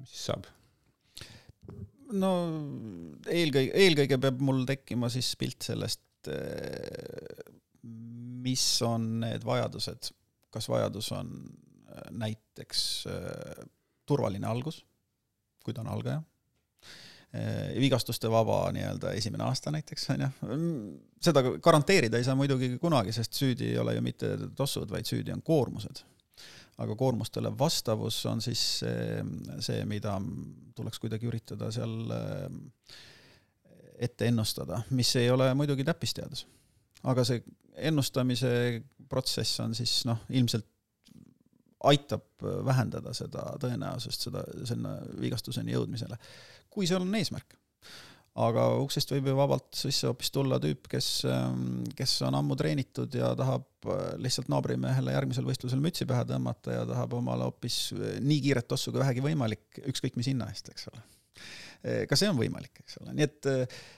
mis siis saab? no eelkõige, eelkõige peab mul tekkima siis pilt sellest, mis on need vajadused kas vajadus on äh, näiteks äh, turvaline algus, kui ta on algaja, äh, vigastuste vaba nii-öelda esimene aasta näiteks, on ju, mm, seda garanteerida ei saa muidugi kunagi, sest süüdi ei ole ju mitte tossud, vaid süüdi on koormused. aga koormustele vastavus on siis see, see, mida tuleks kuidagi üritada seal ette ennustada, mis ei ole muidugi täppisteadus. Aga see ennustamise protsess on siis noh, ilmselt aitab vähendada seda tõenäosust seda, sinna vigastuseni jõudmisele, kui seal on eesmärk. aga uksest võib ju vabalt sisse hoopis tulla tüüp, kes, kes on ammu treenitud ja tahab lihtsalt naabrimehele järgmisel võistlusel mütsi pähe tõmmata ja tahab omale hoopis nii kiiret tossu kui vähegi võimalik, ükskõik mis hinna eest, eks ole ka see on võimalik, eks ole, nii et,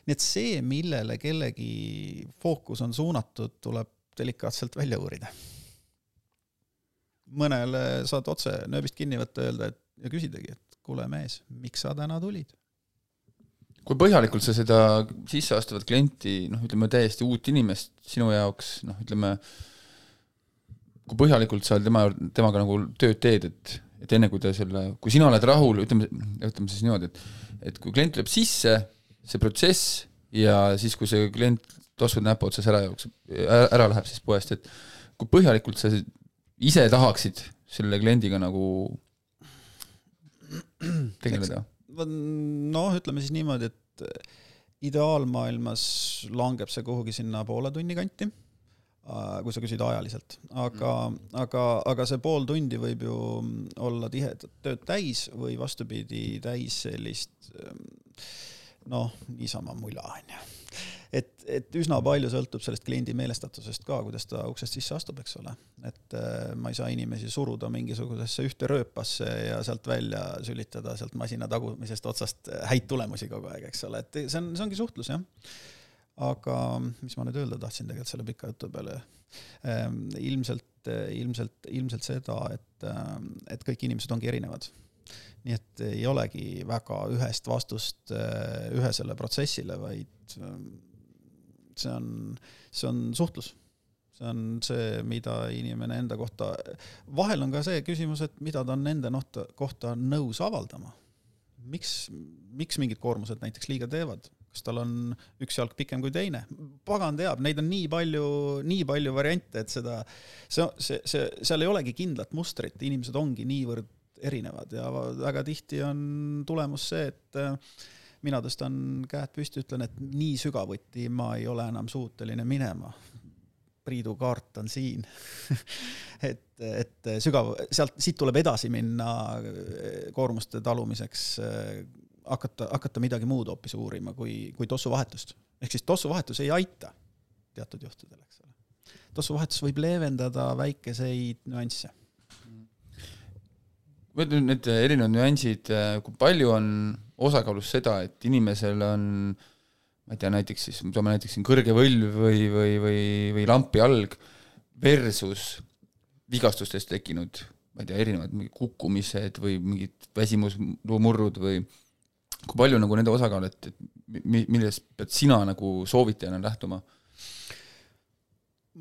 nii et see, millele kellegi fookus on suunatud, tuleb delikaatselt välja uurida. mõnele saad otse nööbist kinni võtta, öelda, et ja küsidagi, et kuule mees, miks sa täna tulid? kui põhjalikult sa seda sisseastuvat klienti, noh, ütleme täiesti uut inimest sinu jaoks, noh, ütleme, kui põhjalikult sa tema, temaga nagu tööd teed, et, et enne kui ta selle, kui sina oled rahul, ütleme, ütleme siis niimoodi, et et kui klient tuleb sisse, see protsess ja siis, kui see klient tossud näpu otsas ära jookseb, ära läheb siis poest, et kui põhjalikult sa ise tahaksid selle kliendiga nagu tegeleda? noh, ütleme siis niimoodi, et ideaalmaailmas langeb see kuhugi sinna poole tunni kanti, kui sa küsid ajaliselt, aga mm., aga, aga see pool tundi võib ju olla tihedat tööd täis või vastupidi, täis sellist noh, niisama mula, onju et, et üsna palju sõltub sellest kliendi meelestatusest ka, kuidas ta uksest sisse astub, eks ole. et äh, ma ei saa inimesi suruda mingisugusesse ühte rööpasse ja sealt välja sülitada sealt masina tagumisest otsast häid tulemusi kogu aeg, eks ole, et see on, see ongi suhtlus, jah. Aga mis ma nüüd öelda tahtsin tegelikult selle pika jutu peale ähm,, ilmselt, ilmselt, ilmselt seda, et, et kõik inimesed ongi erinevad nii et ei olegi väga ühest vastust äh, ühesele protsessile, vaid ähm, see on, see on suhtlus. see on see, mida inimene enda kohta, vahel on ka see küsimus, et mida ta on enda nohta, kohta nõus avaldama. miks, miks mingid koormused näiteks liiga teevad? Kas tal on üks jalg pikem kui teine? pagan teab, neid on nii palju, nii palju variante, et seda, see, see, see, seal ei olegi kindlat mustrit, inimesed ongi niivõrd erinevad ja väga tihti on tulemus see, et mina tõstan käed püsti, ütlen, et nii sügavuti ma ei ole enam suuteline minema. Priidu kaart on siin et, et sügav, sealt, siit tuleb edasi minna koormuste talumiseks, hakata, hakata midagi muud hoopis uurima kui, kui tossuvahetust. ehk siis tossuvahetus ei aita teatud juhtudel, eks ole. tossuvahetus võib leevendada väikeseid nüansse. ma ütlen, need erinevad nüansid, kui palju on osakaalus seda, et inimesel on ma ei tea, näiteks siis, toome näiteks siin kõrge võlv või, või, või, või lampi alg versus vigastustest tekkinud, ma ei tea, erinevad mingid kukkumised või mingid väsimusmurrud või kui palju nagu nende osakaal, et, et millest pead sina nagu soovitajana lähtuma?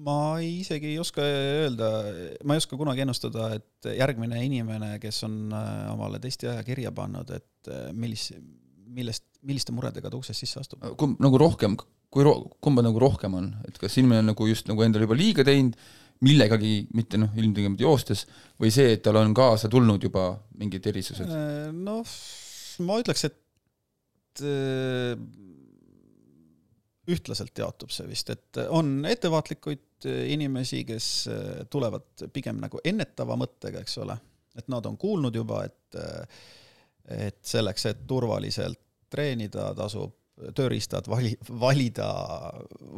ma isegi ei oska öelda, ma ei oska kunagi ennustada, et järgmine inimene, kes on äh, omale testiaja kirja pannud, et äh, millise, millest, milliste muredega ta uksest sisse astub? kumb nagu rohkem, kui ro-, kumba nagu rohkem on, et kas inimene on nagu just nagu endale juba liiga teinud, millegagi, mitte noh, ilmtingimata joostes, või see, et tal on kaasa tulnud juba mingid erisused? Äh, noh, ma ütleks, et ühtlaselt jaotub see vist, et on ettevaatlikuid inimesi, kes äh, tulevad pigem nagu ennetava mõttega, eks ole, et nad on kuulnud juba, et et selleks, et turvaliselt treenida, tasub tööriistad vali, valida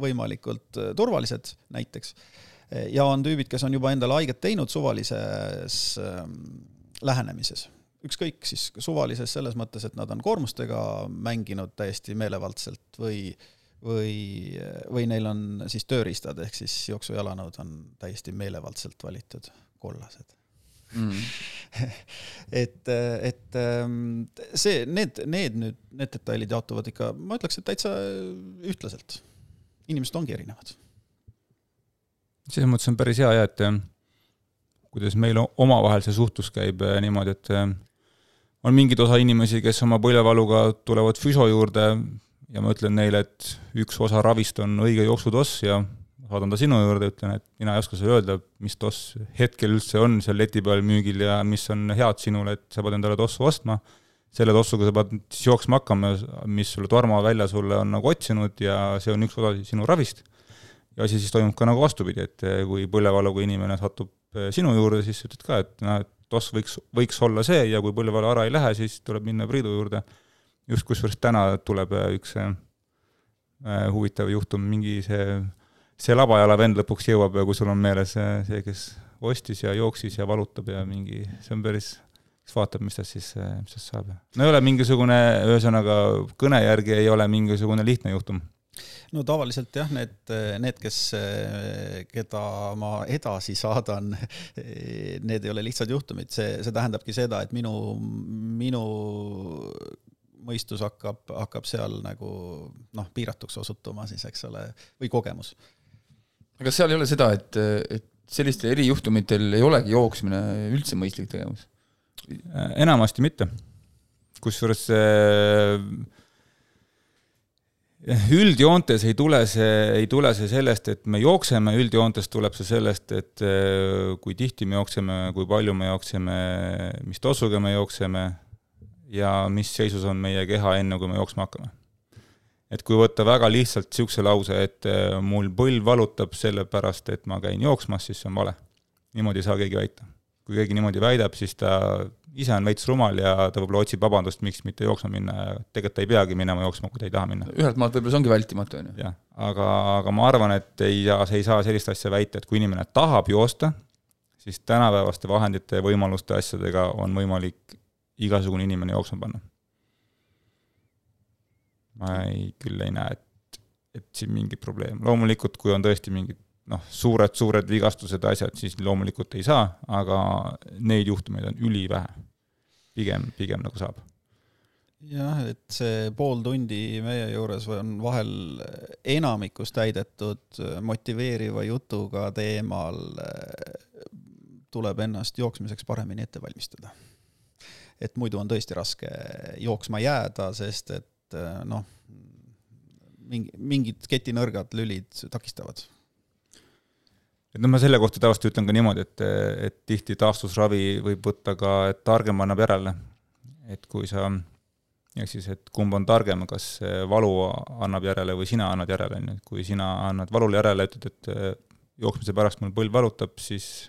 võimalikult turvalised näiteks. ja on tüübid, kes on juba endale haiget teinud suvalises ähm, lähenemises. Ükskõik siis suvalises selles mõttes, et nad on koormustega mänginud täiesti meelevaldselt või või, või neil on siis tööriistad, ehk siis jooksujalanõud on täiesti meelevaldselt valitud kollased mm. et, et ähm, see, need, need nüüd, need detailid jaotuvad ikka, ma ütleks, et täitsa ühtlaselt. inimesed ongi erinevad. selles mõttes on päris hea jah, et äh, kuidas meil omavahel see suhtlus käib äh, niimoodi, et äh, on mingid osa inimesi, kes oma põlvevaluga tulevad füso juurde ja ma ütlen neile, et üks osa ravist on õige jooksutoss ja saadan ta sinu juurde, ütlen, et mina ei oska sulle öelda, mis toss hetkel üldse on seal leti peal müügil ja mis on head sinule, et sa pead endale tossu ostma, selle tossuga sa pead siis jooksma hakkama, mis sulle Tarmo välja sulle on nagu otsinud ja see on üks osa sinu ravist. ja asi siis toimub ka nagu vastupidi, et kui põllevaluga inimene satub sinu juurde, siis ütled ka, et noh, et toss võiks, võiks olla see ja kui põllevalu ära ei lähe, siis tuleb minna Priidu juurde. just kusjuures täna tuleb eh, üks äh, huvitav juhtum, mingi see see labajala vend lõpuks jõuab ja kui sul on meeles see, kes ostis ja jooksis ja valutab ja mingi, see on päris, kes vaatab, mis tast siis, mis tast saab. no ei ole mingisugune, ühesõnaga kõne järgi ei ole mingisugune lihtne juhtum no tavaliselt jah, need, need, kes, keda ma edasi saadan, need ei ole lihtsad juhtumid, see, see tähendabki seda, et minu, minu mõistus hakkab, hakkab seal nagu noh, piiratuks osutuma siis, eks ole, või kogemus aga seal ei ole seda, et, et sellistel erijuhtumitel ei olegi jooksmine üldse mõistlik tegevus? enamasti mitte. kusjuures üldjoontes ei tule see, ei tule see sellest, et me jookseme, üldjoontes tuleb see sellest, et kui tihti me jookseme, kui palju me jookseme, mis tossuga me jookseme ja mis seisus on meie keha enne, kui me jooksma hakkame et kui võtta väga lihtsalt niisuguse lause, et äh, mul põlv valutab sellepärast, et ma käin jooksmas, siis see on vale. niimoodi ei saa keegi väita. Kui keegi niimoodi väidab, siis ta ise on veits rumal ja ta võib-olla otsib vabandust, miks mitte jooksma minna ja tegelikult ta ei peagi minema jooksma, kui ta ei taha minna. ühelt maalt võib-olla see ongi vältimatu, on ju. jah, aga, aga ma arvan, et ei saa, ei saa sellist asja väita, et kui inimene tahab joosta, siis tänapäevaste vahendite võimaluste asjadega on võimalik igasugune inimene jooksma panna ma ei, küll ei näe, et, et siin mingi probleem, loomulikult kui on tõesti mingid noh, suured-suured vigastused, asjad, siis loomulikult ei saa, aga neid juhtumeid on ülivähe. pigem, pigem nagu saab. jah, et see pool tundi meie juures on vahel enamikus täidetud motiveeriva jutuga teemal, tuleb ennast jooksmiseks paremini ette valmistada. et muidu on tõesti raske jooksma jääda, sest et äh, noh, mingi, mingid ketinõrgad lülid takistavad. Et noh, ma selle kohta tavaliselt ütlen ka niimoodi, et, et tihti taastusravi võib võtta ka, et targem annab järele. et kui sa, ehk siis, et kumb on targem, kas valu annab järele või sina annad järele, on ju, et kui sina annad valule järele, ütled, et jooksmise pärast mul põlv valutab, siis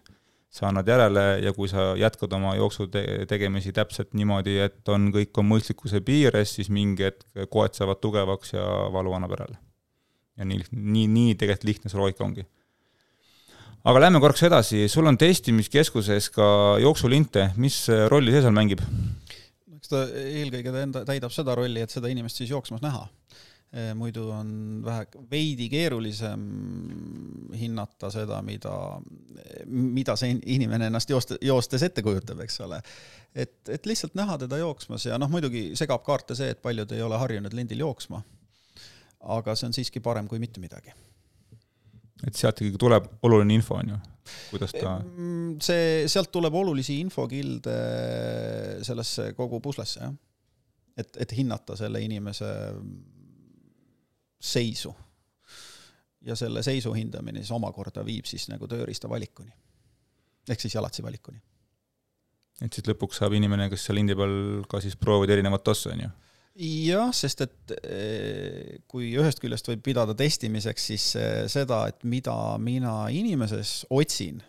sa annad järele ja kui sa jätkad oma jooksu te tegemisi täpselt niimoodi, et on, kõik on mõistlikkuse piires, siis mingi hetk koed saavad tugevaks ja valu annab järele. ja nii, nii, nii tegelikult lihtne see loogika ongi. Aga lähme korraks edasi, sul on testimiskeskuses ka jooksulinte, mis rolli see seal mängib? eks ta eelkõige täidab seda rolli, et seda inimest siis jooksmas näha muidu on vähe, veidi keerulisem hinnata seda, mida, mida see inimene ennast jooste, joostes ette kujutab, eks ole. et, et lihtsalt näha teda jooksmas ja noh, muidugi segab kaarte see, et paljud ei ole harjunud lindil jooksma. aga see on siiski parem kui mitte midagi. Et sealt ikkagi tuleb oluline info, on ju? kuidas ta see, sealt tuleb olulisi infokilde sellesse kogu puslesse, jah. et, et hinnata selle inimese seisu. ja selle seisu hindamine siis omakorda viib siis nagu tööriista valikuni. ehk siis jalatsi valikuni. et siis lõpuks saab inimene, kes seal lindi peal ka siis proovida erinevat ossa, on ju? Jah, sest et eh, kui ühest küljest võib pidada testimiseks siis eh, seda, et mida mina inimeses otsin,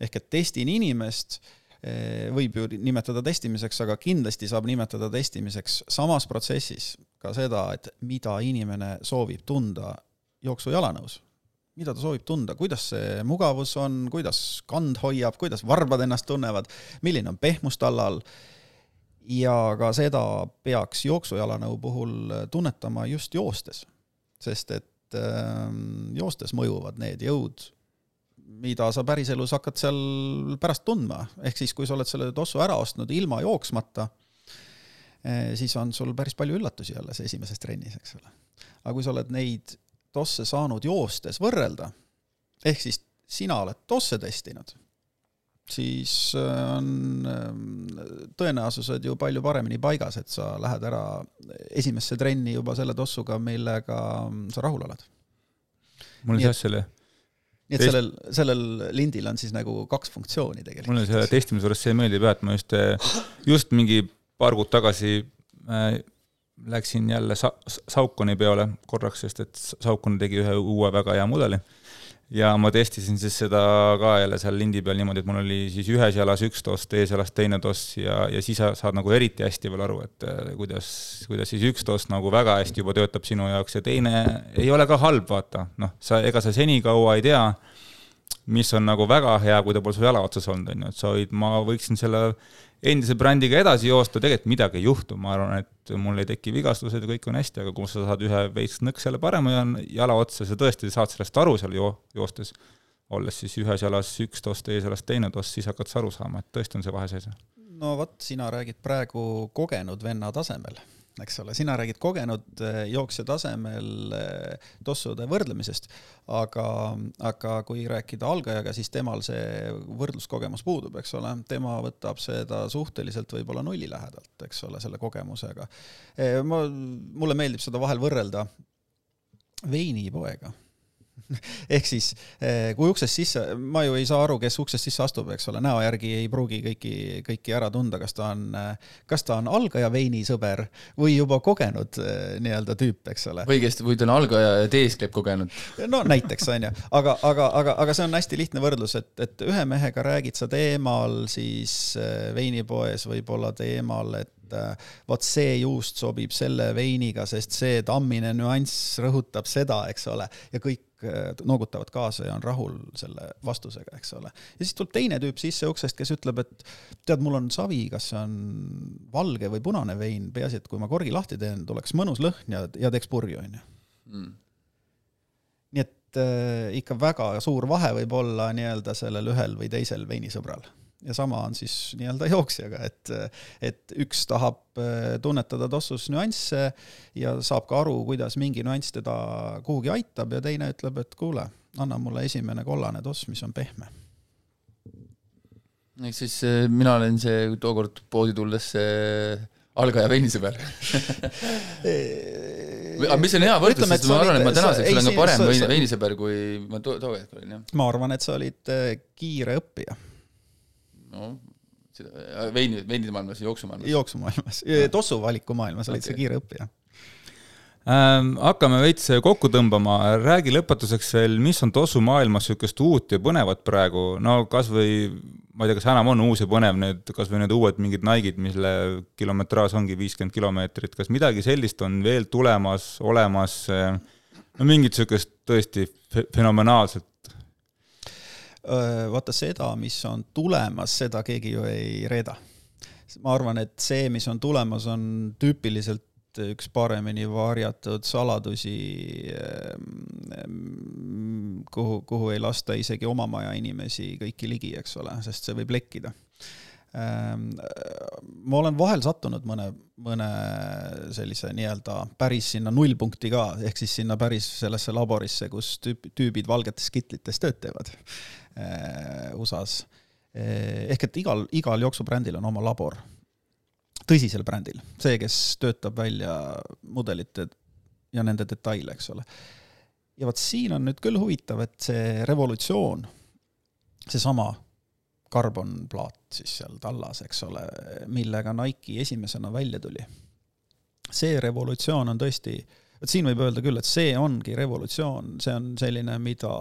ehk et testin inimest eh, võib ju nimetada testimiseks, aga kindlasti saab nimetada testimiseks samas protsessis ka seda, et mida inimene soovib tunda jooksu-jalanõus. mida ta soovib tunda, kuidas see mugavus on, kuidas kand hoiab, kuidas varbad ennast tunnevad, milline on pehmus tallal ja ka seda peaks jooksu-jalanõu puhul tunnetama just joostes. sest et äh, joostes mõjuvad need jõud, mida sa päriselus hakkad seal pärast tundma, ehk siis kui sa oled selle tossu ära ostnud ilma jooksmata Eh, siis on sul päris palju üllatusi alles esimeses trennis, eks ole. aga kui sa oled neid tosse saanud joostes võrrelda, ehk siis sina oled tosse testinud, siis äh, on äh, tõenäosused ju palju paremini paigas, et sa lähed ära esimesse trenni juba selle tossuga, millega sa rahul oled. mul on seas selle nii et sellel, sellel lindil on siis nagu kaks funktsiooni tegelikult. mulle selle testimise juures see meeldib jah, et ma just, just mingi paar kuud tagasi äh, läksin jälle Sa-, Saukoni peole korraks, sest et Saukon tegi ühe uue väga hea mudeli. Ja ma testisin siis seda ka jälle seal lindi peal niimoodi, et mul oli siis ühes jalas üks toss, teises jalas teine toss ja, ja siis sa saad nagu eriti hästi veel aru, et äh, kuidas, kuidas siis üks toss nagu väga hästi juba töötab sinu jaoks ja teine ei ole ka halb, vaata, noh, sa, ega sa senikaua ei tea, mis on nagu väga hea, kui ta pole su jala otsas olnud, on ju, et sa võid, ma võiksin selle endise brändiga edasi joosta, tegelikult midagi ei juhtu, ma arvan, et mul ei teki vigastused ja kõik on hästi, aga kui sa saad ühe veits nõks jälle parema jala otsa, sa tõesti saad sellest aru seal jo-, joostes, olles siis ühes jalas üks toss, teises jalas teine toss, siis hakkad sa aru saama, et tõesti on see vahe sees. no vot, sina räägid praegu kogenud venna tasemel eks ole, sina räägid kogenud eh, jooksja tasemel eh, tossude võrdlemisest, aga, aga kui rääkida algajaga, siis temal see võrdluskogemus puudub, eks ole, tema võtab seda suhteliselt võib-olla nulli lähedalt, eks ole, selle kogemusega. Eh, ma, mulle meeldib seda vahel võrrelda veinipoega ehk siis eh, kui uksest sisse, ma ju ei saa aru, kes uksest sisse astub, eks ole, näo järgi ei pruugi kõiki, kõiki ära tunda, kas ta on, eh, kas ta on algaja veinisõber või juba kogenud eh, nii-öelda tüüp, eks ole. või kes, või ta on algaja ja teeskleb kogenud. no näiteks, on ju, aga, aga, aga, aga see on hästi lihtne võrdlus, et, et ühe mehega räägid sa teemal siis veinipoes võib-olla teemal, et vot see juust sobib selle veiniga, sest see tammine nüanss rõhutab seda, eks ole, ja kõik noogutavad kaasa ja on rahul selle vastusega, eks ole. ja siis tuleb teine tüüp sisse uksest, kes ütleb, et tead, mul on savi, kas see on valge või punane vein, peaasi, et kui ma korgi lahti teen, tuleks mõnus lõhn ja, ja teeks purju, onju. Mm. nii et äh, ikka väga suur vahe võib olla nii-öelda sellel ühel või teisel veinisõbral ja sama on siis nii-öelda jooksjaga, et, et üks tahab äh, tunnetada tossus nüansse ja saab ka aru, kuidas mingi nüanss teda kuhugi aitab ja teine ütleb, et kuule, anna mulle esimene kollane toss, mis on pehme. ehk siis äh, mina olen see tookord poodi tulles see algaja veinisõber aga mis on hea võrdlus, sest ma arvan, et ma tänaseks olen ka parem veini, veinisõber, kui ma too, hetk olin, jah. ma arvan, et sa olid äh, kiire õppija no seda, äh, veini, veinide maailmas jooksumaailmas? jooksumaailmas, tossuvaliku maailmas olid okay. sa kiire õppija ähm,. hakkame veits kokku tõmbama, räägi lõpetuseks veel, mis on tossu maailmas niisugust uut ja põnevat praegu, no kasvõi ma ei tea, kas enam on uus ja põnev need, kasvõi need uued mingid Nike'id, mille kilometraaž ongi viiskümmend kilomeetrit, kas midagi sellist on veel tulemas, olemas, no mingit niisugust tõesti fenomenaalset? Vaata seda, mis on tulemas, seda keegi ju ei reeda. ma arvan, et see, mis on tulemas, on tüüpiliselt üks paremini varjatud saladusi, ehm, kuhu, kuhu ei lasta isegi oma maja inimesi kõiki ligi, eks ole, sest see võib lekkida. Ehm, ma olen vahel sattunud mõne, mõne sellise nii-öelda päris sinna nullpunkti ka, ehk siis sinna päris sellesse laborisse, kus tüüp, tüübid valgetes kitlites tööd teevad USA-s. ehk et igal, igal jooksubrändil on oma labor tõsisel brändil, see, kes töötab välja mudelite ja nende detaile, eks ole. ja vot siin on nüüd küll huvitav, et see revolutsioon, seesama karbonplaat siis seal tallas, eks ole, millega Nike esimesena välja tuli. see revolutsioon on tõesti, vot siin võib öelda küll, et see ongi revolutsioon, see on selline, mida,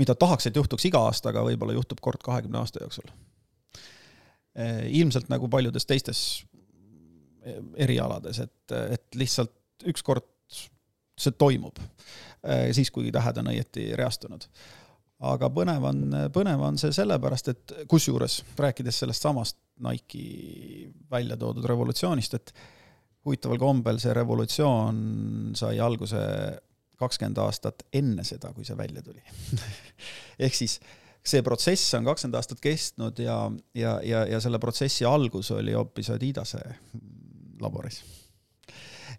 mida tahaks, et juhtuks iga aasta, aga võib-olla juhtub kord kahekümne aasta jooksul. ilmselt nagu paljudes teistes erialades, et, et lihtsalt ükskord see toimub, eh, siis kui tähed on õieti reastunud. aga põnev on, põnev on see sellepärast, et kusjuures rääkides sellest samast Nike'i välja toodud revolutsioonist, et huvitaval kombel see revolutsioon sai alguse kakskümmend aastat enne seda, kui see välja tuli ehk siis see protsess on kakskümmend aastat kestnud ja, ja, ja, ja selle protsessi algus oli hoopis Adidase laboris.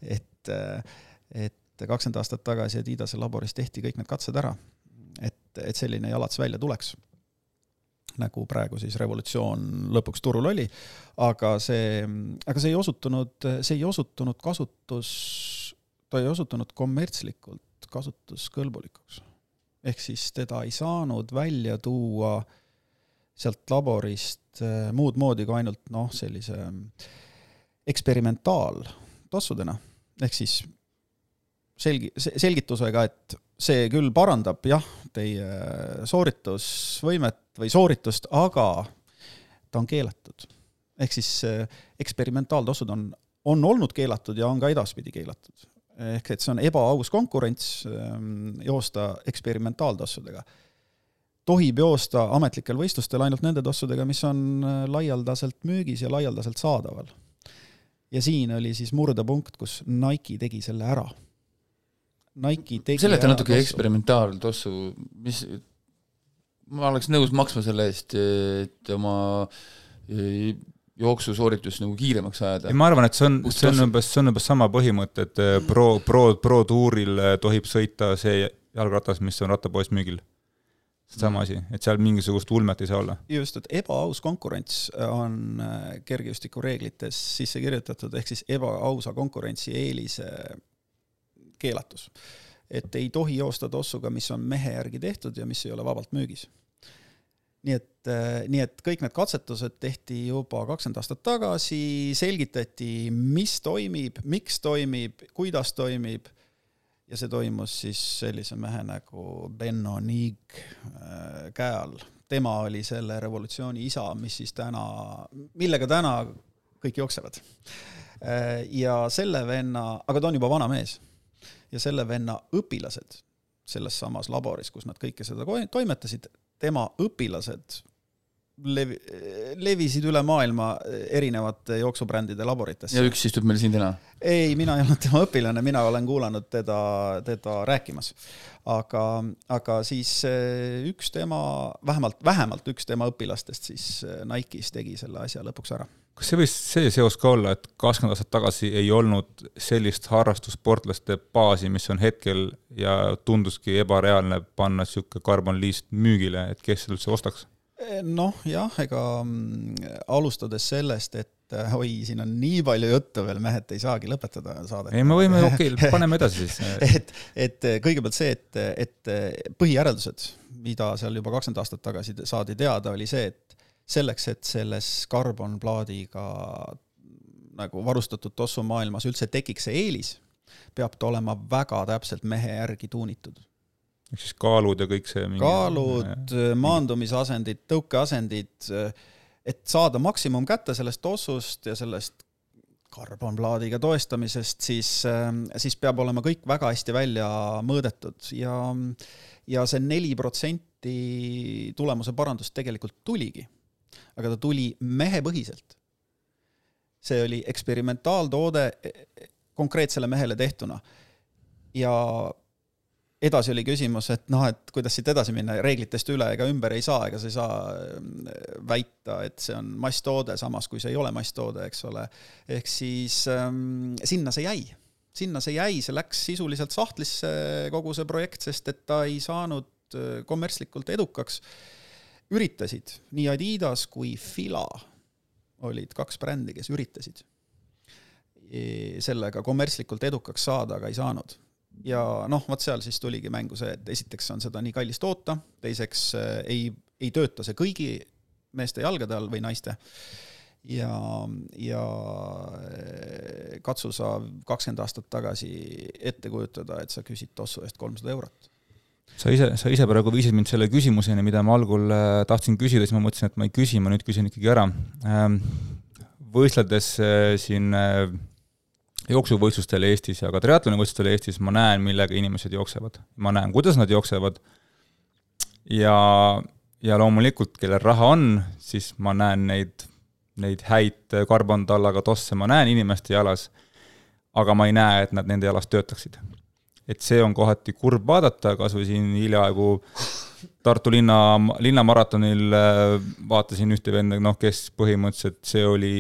et, et kakskümmend aastat tagasi Adidase laboris tehti kõik need katsed ära, et, et selline jalats välja tuleks nagu praegu siis revolutsioon lõpuks turul oli, aga see, aga see ei osutunud, see ei osutunud kasutus, ta ei osutunud kommertslikult kasutuskõlbulikuks. ehk siis teda ei saanud välja tuua sealt laborist muud moodi kui ainult noh, sellise äh, eksperimentaaltossudena, ehk siis selgi-, selgitusega, et see küll parandab jah, teie sooritusvõimet või sooritust, aga ta on keelatud. ehk siis eh, eksperimentaaltossud on, on olnud keelatud ja on ka edaspidi keelatud. ehk et see on ebaaus konkurents ehm, joosta eksperimentaaltossudega. tohib joosta ametlikel võistlustel ainult nende tossudega, mis on eh, laialdaselt müügis ja laialdaselt saadaval ja siin oli siis murdepunkt, kus Nike tegi selle ära. Nike tegi seleta natuke eksperimentaaltossu, mis, ma oleks nõus maksma selle eest, et oma e, jooksusooritus nagu kiiremaks ajada. ma arvan, et see on, see on umbes, see on umbes sama põhimõte, et e, pro, pro, pro tuuril tohib sõita see jalgratas, mis on rattapoes müügil sama asi, et seal mingisugust ulmet ei saa olla. just, et ebaaus konkurents on kergejõustikureeglites sisse kirjutatud, ehk siis ebaausa konkurentsi eelise keelatus. et ei tohi joosta tossuga, mis on mehe järgi tehtud ja mis ei ole vabalt müügis. nii et, äh, nii et kõik need katsetused tehti juba kakskümmend aastat tagasi, selgitati, mis toimib, miks toimib, kuidas toimib ja see toimus siis sellise mehe nagu Benno Niig äh, käe all. tema oli selle revolutsiooni isa, mis siis täna, millega täna kõik jooksevad. Äh, ja selle venna, aga ta on juba vana mees, ja selle venna õpilased selles samas laboris, kus nad kõike seda toimetasid, tema õpilased levi-, levisid üle maailma erinevate jooksubrändide laboritesse. ja üks istub meil siin täna? ei, mina ei olnud tema õpilane, mina olen kuulanud teda, teda rääkimas. aga, aga siis eh, üks tema, vähemalt, vähemalt üks tema õpilastest siis eh, Nike'is tegi selle asja lõpuks ära. kas see võis see seos ka olla, et kakskümmend aastat tagasi ei olnud sellist harrastussportlaste baasi, mis on hetkel ja tunduski ebareaalne panna niisugune carbon lease müügile, et kes seda üldse ostaks? Noh, jah, ega mm, alustades sellest, et äh, oi, siin on nii palju juttu veel, mehed ei saagi lõpetada saadet. ei, me võime, okei okay,, paneme edasi siis et, et kõigepealt see, et, et põhijäreldused, mida seal juba kakskümmend aastat tagasi saadi teada, oli see, et selleks, et selles karbonplaadiga nagu varustatud tossumaailmas üldse tekiks see eelis, peab ta olema väga täpselt mehe järgi tuunitud. Ehk siis kaalud ja kõik see mingi... kaalud, maandumisasendid, tõukeasendid, et saada maksimum kätte sellest tossust ja sellest karbonplaadiga toestamisest, siis, siis peab olema kõik väga hästi välja mõõdetud ja, ja see neli protsenti tulemuse parandust tegelikult tuligi. aga ta tuli mehepõhiselt. see oli eksperimentaaltoode konkreetsele mehele tehtuna. ja edasi oli küsimus, et noh, et kuidas siit edasi minna, reeglitest üle ega ümber ei saa, ega sa ei saa mm, väita, et see on masstoode, samas kui see ei ole masstoode, eks ole. ehk siis ähm, sinna see jäi, sinna see jäi, see läks sisuliselt sahtlisse, kogu see projekt, sest et ta ei saanud äh, kommertslikult edukaks. üritasid, nii Adidas kui Fila olid kaks brändi, kes üritasid sellega kommertslikult edukaks saada, aga ei saanud. Ja noh, vot seal siis tuligi mängu see, et esiteks on seda nii kallis toota, teiseks äh, ei, ei tööta see kõigi meeste jalgade all või naiste ja, ja äh, katsu sa kakskümmend aastat tagasi ette kujutada, et sa küsid tossu eest kolmsada eurot. sa ise, sa ise praegu viisid mind selle küsimuseni, mida ma algul äh, tahtsin küsida, siis ma mõtlesin, et ma ei küsi, ma nüüd küsin ikkagi ära. Ähm, võistledes siin jooksuvõistlustel Eestis ja ka triatlonivõistlustel Eestis ma näen, millega inimesed jooksevad. ma näen, kuidas nad jooksevad ja, ja loomulikult, kellel raha on, siis ma näen neid, neid häid karbontallaga tosse, ma näen inimeste jalas, aga ma ei näe, et nad nende jalas töötaksid. et see on kohati kurb vaadata, kas või siin hiljaaegu Tartu linna, linnamaratonil äh, vaatasin ühte venda, noh, kes põhimõtteliselt, see oli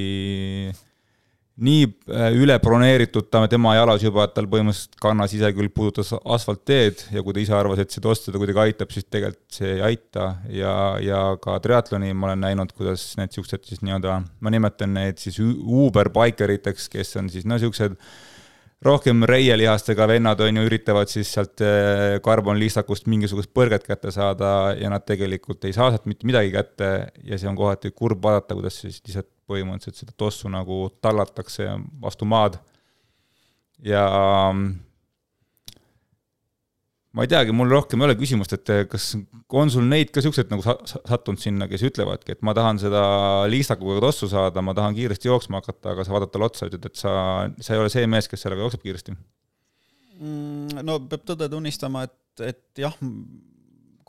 nii äh, üle broneeritud ta tema jalas juba, et tal põhimõtteliselt kannas ise küll puudutas asfaltteed ja kui ta ise arvas, et see tost teda kuidagi aitab, siis tegelikult see ei aita. Ja, ja ka triatloni ma olen näinud, kuidas need niisugused siis nii-öelda, ma nimetan neid siis Uber bikeriteks, kes on siis no niisugused rohkem reielihastega vennad, on ju, üritavad siis sealt äh, mingisugust põrget kätte saada ja nad tegelikult ei saa sealt mitte midagi kätte ja see on kohati kurb vaadata, kuidas siis lihtsalt põhimõtteliselt seda tossu nagu tallatakse vastu maad. ja ma ei teagi, mul rohkem ei ole küsimust, et kas on sul neid ka siukseid nagu sattunud sinna, kes ütlevadki, et ma tahan seda liistakuga tossu saada, ma tahan kiiresti jooksma hakata, aga sa vaatad talle otsa, ütled, et sa, sa ei ole see mees, kes sellega jookseb kiiresti mm,? no peab tõde tunnistama, et, et jah,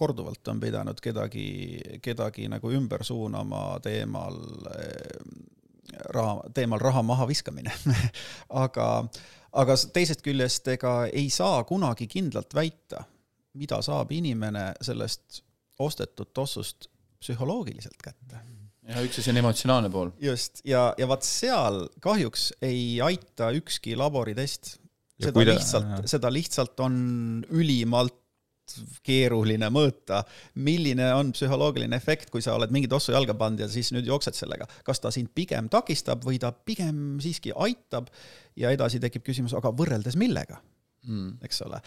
korduvalt on pidanud kedagi, kedagi nagu ümber suunama teemal eh, raha, teemal raha mahaviskamine aga, aga teisest küljest ega ei saa kunagi kindlalt väita, mida saab inimene sellest ostetud tossust psühholoogiliselt kätte. ja üks asi on emotsionaalne pool. just, ja, ja vaat seal kahjuks ei aita ükski laboritest. seda lihtsalt, seda lihtsalt on ülimalt keeruline mõõta, milline on psühholoogiline efekt, kui sa oled mingi tossu jalga pannud ja siis nüüd jooksed sellega. kas ta sind pigem takistab või ta pigem siiski aitab ja edasi tekib küsimus, aga võrreldes millega mm., eks ole.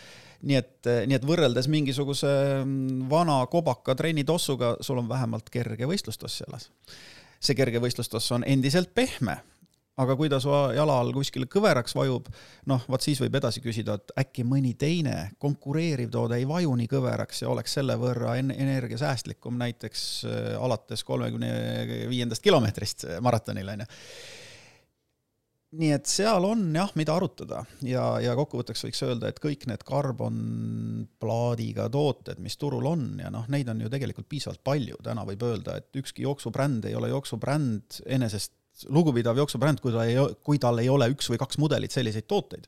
nii et, nii et võrreldes mingisuguse mm, vana kobaka trennitossuga, sul on vähemalt kerge võistlustoss jalas. see kerge võistlustoss on endiselt pehme aga kui ta su jala all kuskile kõveraks vajub, noh, vot siis võib edasi küsida, et äkki mõni teine konkureeriv toode ei vaju nii kõveraks ja oleks selle võrra energiasäästlikum näiteks äh, alates kolmekümne viiendast kilomeetrist äh, maratonil, on ju. Nii et seal on jah, mida arutada. Ja, ja kokkuvõtteks võiks öelda, et kõik need karbonplaadiga tooted, mis turul on ja noh, neid on ju tegelikult piisavalt palju, täna võib öelda, et ükski jooksubränd ei ole jooksubränd enesest lugupidav jooksubränd, kui ta ei, kui tal ei ole üks või kaks mudelit selliseid tooteid,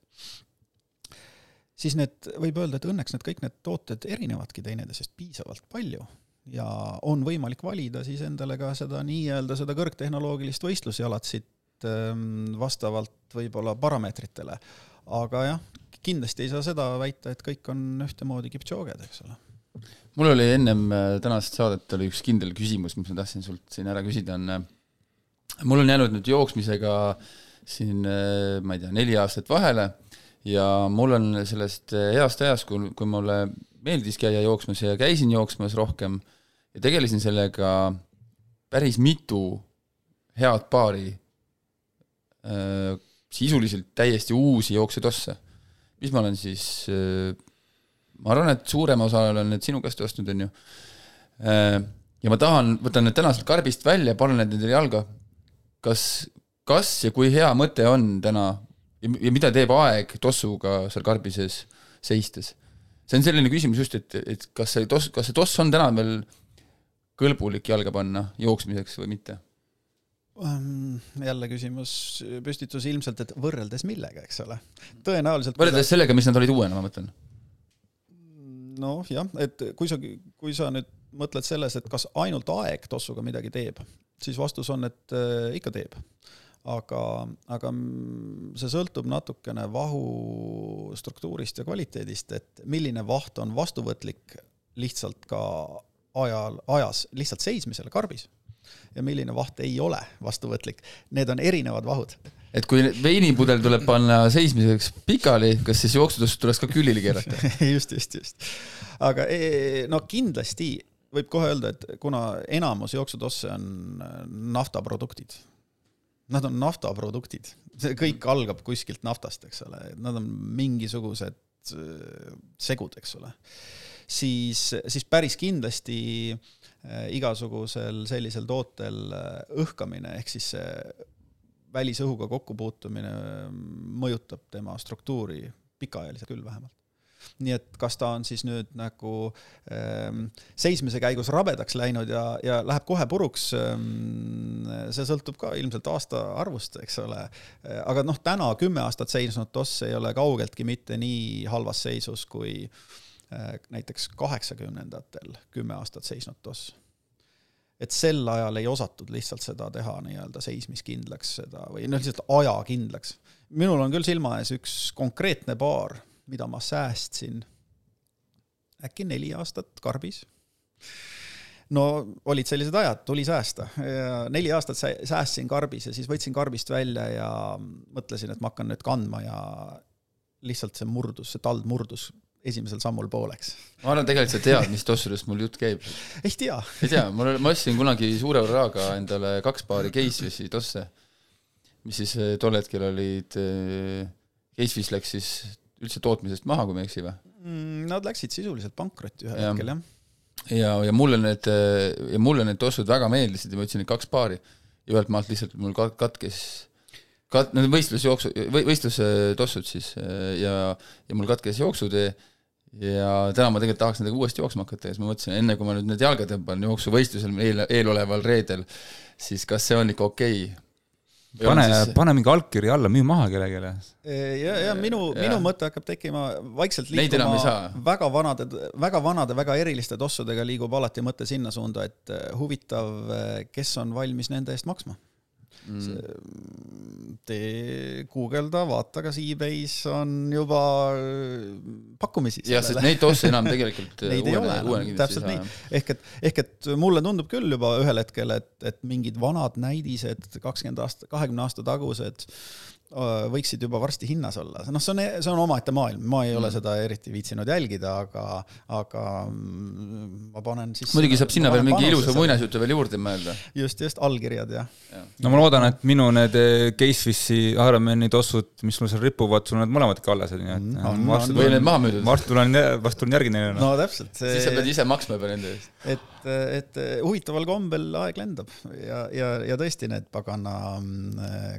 siis need, võib öelda, et õnneks need kõik need tooted erinevadki teineteisest piisavalt palju ja on võimalik valida siis endale ka seda nii-öelda seda kõrgtehnoloogilist võistlusjalatsit ähm, vastavalt võib-olla parameetritele. aga jah, kindlasti ei saa seda väita, et kõik on ühtemoodi kiptšooged, eks ole mul oli ennem äh, tänast saadet oli üks kindel küsimus, mis ma tahtsin sult siin ära küsida, on äh, mul on jäänud nüüd jooksmisega siin äh, ma ei tea, neli aastat vahele ja mul on sellest äh, heast ajast, kui, kui mulle meeldis käia jooksmas ja käisin jooksmas rohkem ja tegelesin sellega päris mitu head paari äh, sisuliselt täiesti uusi jooksetosse. mis ma olen siis, ma arvan, et suurema osa olen need sinu käest ostnud, on ju. ja ma tahan, võtan need täna sealt karbist välja, panen need endale jalga. Kas, kas ja kui hea mõte on täna ja, ja mida teeb aeg tossuga seal karbi sees seistes? see on selline küsimus just, et, et kas see toss, kas see toss on täna veel kõlbulik jalga panna jooksmiseks või mitte? Ehm, jälle küsimus, püstitus ilmselt, et võrreldes millega, eks ole. tõenäoliselt võrreldes sellega, mis nad olid uuena, ma mõtlen. noh jah, et kui sa, kui sa nüüd mõtled selles, et kas ainult aeg tossuga midagi teeb, siis vastus on, et äh, ikka teeb. aga, aga see sõltub natukene vahu struktuurist ja kvaliteedist, et milline vaht on vastuvõtlik lihtsalt ka ajal, ajas lihtsalt seismisele karbis ja milline vaht ei ole vastuvõtlik. Need on erinevad vahud. et kui veinipudel tuleb panna seismiseks pikali, kas siis jooksutust tuleks ka külili keerata just, just, just. aga e, no kindlasti võib kohe öelda, et kuna enamus jooksutosse on naftaproduktid, nad on naftaproduktid, see kõik algab kuskilt naftast, eks ole, nad on mingisugused segud, eks ole, siis, siis päris kindlasti äh, Äh, igasugusel sellisel tootel äh, õhkamine ehk siis see välisõhuga kokkupuutumine mõjutab tema struktuuri pikaajaliselt küll vähemalt. Nii et kas ta on siis nüüd nagu ähm, seismise käigus rabedaks läinud ja, ja läheb kohe puruks ähm,, see sõltub ka ilmselt aastaarvust, eks ole. Aga noh, täna kümme aastat seisnud toss ei ole kaugeltki mitte nii halvas seisus kui äh, näiteks kaheksakümnendatel kümme aastat seisnud toss. et sel ajal ei osatud lihtsalt seda teha nii-öelda seismiskindlaks seda või noh, lihtsalt ajakindlaks. minul on küll silma ees üks konkreetne paar, mida ma säästsin äkki neli aastat karbis no olid sellised ajad, tuli säästa. neli aastat säästsin karbis ja siis võtsin karbist välja ja mõtlesin, et ma hakkan nüüd kandma ja lihtsalt see murdus, see tald murdus esimesel sammul pooleks. ma arvan, tegelikult sa tead, mis tossudest mul jutt käib. ei tea. ei tea, mul, ma ostsin kunagi suure rahaga endale kaks paari Casewissi tosse, mis siis eh, tol hetkel olid, eh, Casewiss läks siis üldse tootmisest maha, kui ma ei eksi või mm,? Nad läksid sisuliselt pankrotti ühel ja. hetkel, jah. ja, ja mulle need, eh, ja mulle need tossud väga meeldisid ja ma võtsin neid kaks paari ja ühelt maalt lihtsalt mul katkes kat-, need võistlusjooksu, võistlustossud siis ja, ja mul katkes jooksutee ja täna ma tegelikult tahaks nendega uuesti jooksma hakata ja siis ma mõtlesin, enne kui ma nüüd need jalga tõmban jooksuvõistlusel eel, eeloleval reedel, siis kas see on ikka okei okay.? Pane siis..., pane mingi allkiri alla, müü maha kellelegi. ja, ja minu, minu mõte hakkab tekkima vaikselt liikuma väga vanade, väga vanade, väga eriliste tossudega liigub alati mõte sinna suunda, et eh, huvitav, eh, kes on valmis nende eest maksma mm.. tee, guugelda, vaata, kas e-base on juba äh, pakkumisi. jah, sest neid tosse enam tegelikult Neid ei ole enam, täpselt nii. ehk et, ehk et mulle tundub küll juba ühel hetkel, et, et mingid vanad näidised, kakskümmend aasta, kahekümne aasta tagused Äh, võiksid juba varsti hinnas olla, noh, see on, see on omaette maailm, ma ei ole mm. seda eriti viitsinud jälgida, aga, aga mm, ma panen siis. muidugi saab sinna veel mingi ilusa muinasjutu veel juurde mõelda. just, just, allkirjad ja, ja.. no ma loodan, et minu need eh, Casewissi Ironmani tossud, mis mul seal ripuvad, sul need mõlemad ikka alles on, nii et mm,. või need maha müüdud. varsti tulen, varsti tulen järgi neile no.. no täpselt see.... siis sa pead ise maksma juba nende eest. et, et huvitaval kombel aeg lendab ja, ja, ja tõesti need pagana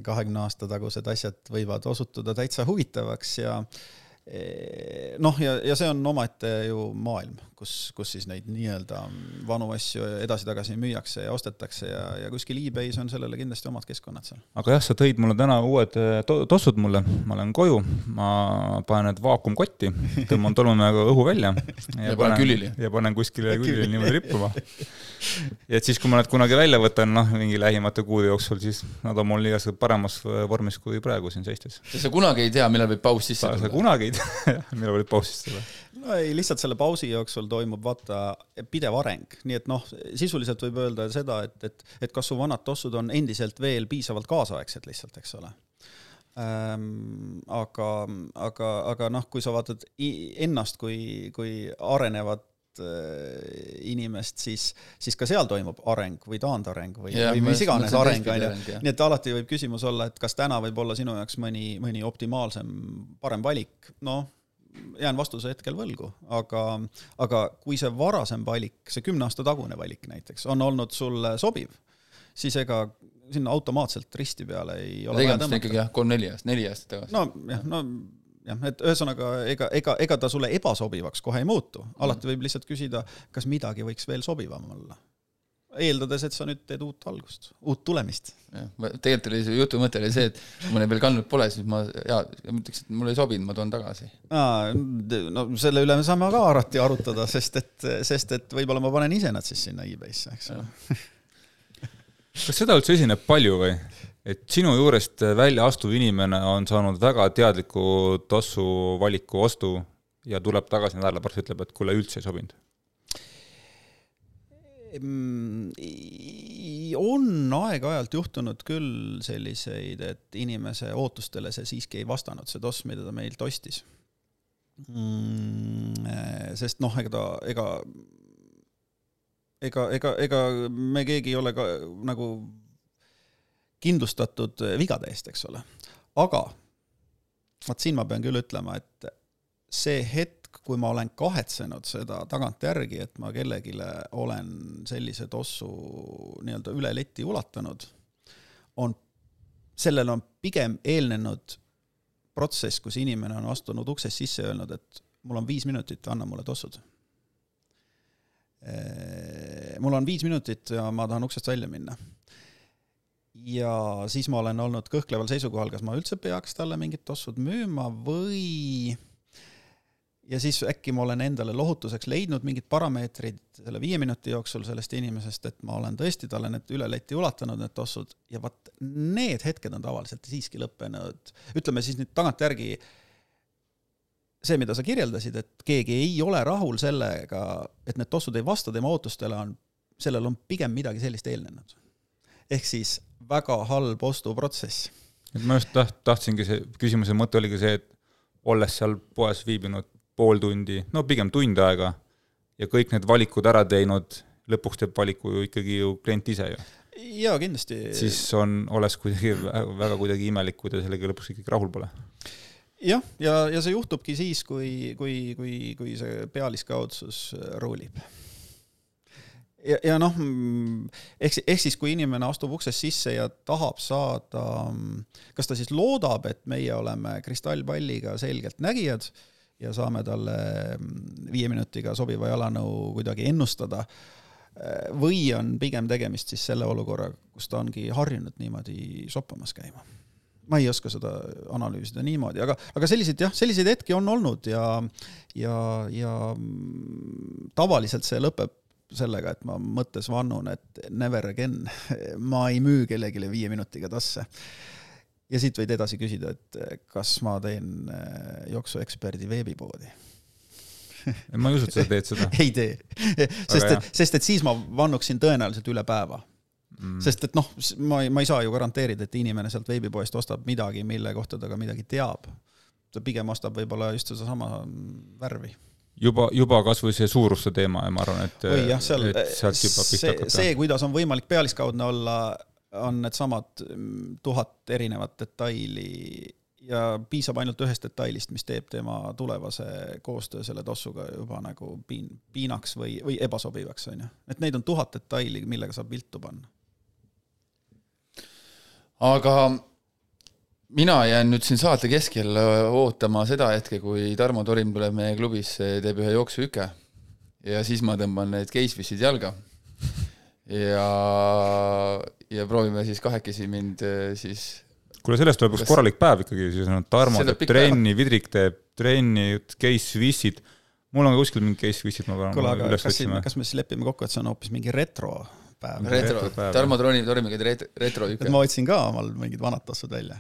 kahekümne aasta tagused asjad asjad võivad osutuda täitsa huvitavaks ja noh, ja, ja see on omaette ju maailm, kus, kus siis neid nii-öelda vanu asju edasi-tagasi müüakse ja ostetakse ja, ja kuskil e-base on sellele kindlasti omad keskkonnad seal. aga jah, sa tõid mulle täna uued eh, to tossud mulle, ma lähen koju, ma panen need vaakumkotti, tõmban tolmuimejaga õhu välja ja, ja panen külili. ja panen kuskile külili niimoodi rippuma. ja et siis, kui ma need kunagi välja võtan, noh, mingi lähimate kuude jooksul, siis nad on mul igasugused paremas vormis kui praegu siin seistes. sa kunagi ei tea, millal võib paus sisse tulla. sa kunagi ei tea, millal võib paus sisse tulla. No ei, lihtsalt selle pausi jooksul toimub vaata pidev areng, nii et noh, sisuliselt võib öelda seda, et, et, et kas su vanad tossud on endiselt veel piisavalt kaasaegsed lihtsalt, eks ole ähm,. aga, aga, aga noh, kui sa vaatad ennast kui, kui arenevat äh, inimest, siis, siis ka seal toimub areng või taandareng või, või mis iganes areng, on ju. nii et alati võib küsimus olla, et kas täna võib olla sinu jaoks mõni, mõni optimaalsem, parem valik, noh, jään vastuse hetkel võlgu, aga, aga kui see varasem valik, see kümne aasta tagune valik näiteks, on olnud sulle sobiv, siis ega sinna automaatselt risti peale ei ole vaja tõmmata. ikkagi jah, kolm-neli aastat, neli aastat tagasi. nojah, no jah, et ühesõnaga ega, ega, ega ta sulle ebasobivaks kohe ei muutu, alati võib lihtsalt küsida, kas midagi võiks veel sobivam olla. Eeldades, et sa nüüd teed uut algust, uut tulemist. jah, tegelikult oli see jutu mõte oli see, et kui ma neid veel kandnud pole, siis ma jaa, ütleks, et mulle ei sobinud, ma toon tagasi. no selle üle me saame ka alati arutada, sest et, sest et võib-olla ma panen ise nad siis sinna e-base'isse, eks ole kas seda üldse esineb palju või? et sinu juurest välja astuv inimene on saanud väga teadliku tossu valiku ostu ja tuleb tagasi nädala pärast, ütleb, et kuule, üldse ei sobinud? On aeg-ajalt juhtunud küll selliseid, et inimese ootustele see siiski ei vastanud, see toss, mida ta meilt ostis mm,. sest noh, ega ta, ega ega, ega, ega me keegi ei ole ka nagu kindlustatud vigade eest, eks ole. aga vot siin ma pean küll ütlema, et see hetk, kui ma olen kahetsenud seda tagantjärgi, et ma kellelegi olen sellise tossu nii-öelda üle leti ulatanud, on, sellele on pigem eelnenud protsess, kus inimene on astunud uksest sisse ja öelnud, et mul on viis minutit, anna mulle tossud Äh, mul on viis minutit ja ma tahan uksest välja minna. ja siis ma olen olnud kõhkleval seisukohal, kas ma üldse peaks talle mingid tossud müüma või ja siis äkki ma olen endale lohutuseks leidnud mingid parameetrid selle viie minuti jooksul sellest inimesest, et ma olen tõesti talle need üle leti ulatanud, need tossud, ja vot need hetked on tavaliselt siiski lõppenud, ütleme siis nüüd tagantjärgi see, mida sa kirjeldasid, et keegi ei ole rahul sellega, et need tossud ei vasta tema ootustele, on, sellel on pigem midagi sellist eelnenud. ehk siis väga halb ostuprotsess. et ma just taht-, tahtsingi, see küsimuse mõte oligi see, et olles seal poes viibinud pool tundi, no pigem tund aega, ja kõik need valikud ära teinud, lõpuks teeb valiku ju ikkagi ju klient ise ju. jaa, kindlasti. siis on, oleks kuidagi väga kuidagi imelik, kui ta sellega lõpuks ikkagi rahul pole jah, ja, ja, ja see juhtubki siis, kui, kui, kui, kui see pealiskaudsus äh, ruulib. ja, ja noh, ehk, ehk siis, kui inimene astub uksest sisse ja tahab saada, kas ta siis loodab, et meie oleme kristallpalliga selgeltnägijad ja saame talle mm, viie minutiga sobiva jalanõu kuidagi ennustada, või on pigem tegemist siis selle olukorraga, kus ta ongi harjunud niimoodi shoppamas käima? Ma ei oska seda analüüsida niimoodi, aga, aga selliseid jah, selliseid hetki on olnud ja, ja, ja tavaliselt see lõpeb sellega, et ma mõttes vannun, et never again, ma ei müü kellelegi viie minutiga tasse. Ja siit võid edasi küsida, et kas ma teen äh, jooksueksperdi veebipoodi? Ma ei usu, et sa teed seda. Ei tee, sest et, sest et siis ma vannuksin tõenäoliselt üle päeva. Mm.. sest et noh, ma ei, ma ei saa ju garanteerida, et inimene sealt veebipoest ostab midagi, mille kohta ta ka midagi teab. ta pigem ostab võib-olla just sedasama värvi. Juba, juba kasvõi see suuruste teema ja ma arvan, et. või jah, seal, see, see, kuidas on võimalik pealiskaudne olla, on needsamad mm, tuhat erinevat detaili ja piisab ainult ühest detailist, mis teeb tema tulevase koostöö selle tossuga juba nagu piin-, piinaks või, või ebasobivaks, on ju. et neid on tuhat detaili, millega saab viltu panna aga mina jään nüüd siin saate keskel ootama seda hetke, kui Tarmo Torim tuleb meie klubisse, teeb ühe jooksuhüke ja siis ma tõmban need case-fish'id jalga. ja, ja proovime siis kahekesi mind äh, siis kuule, sellest tuleb üks korralik päev ikkagi, siis on Tarmo teeb trenni, Vidrik teeb trenni, case-fish'id mul on ka kuskil mingi case-fish'id, ma pean kuule, aga kas, kas me siis lepime kokku, et see on hoopis mingi retro päev. retro, Tarmo Troni, Tormiga ret-, retro ikka. ma otsin ka omal mingid vanad tossud välja,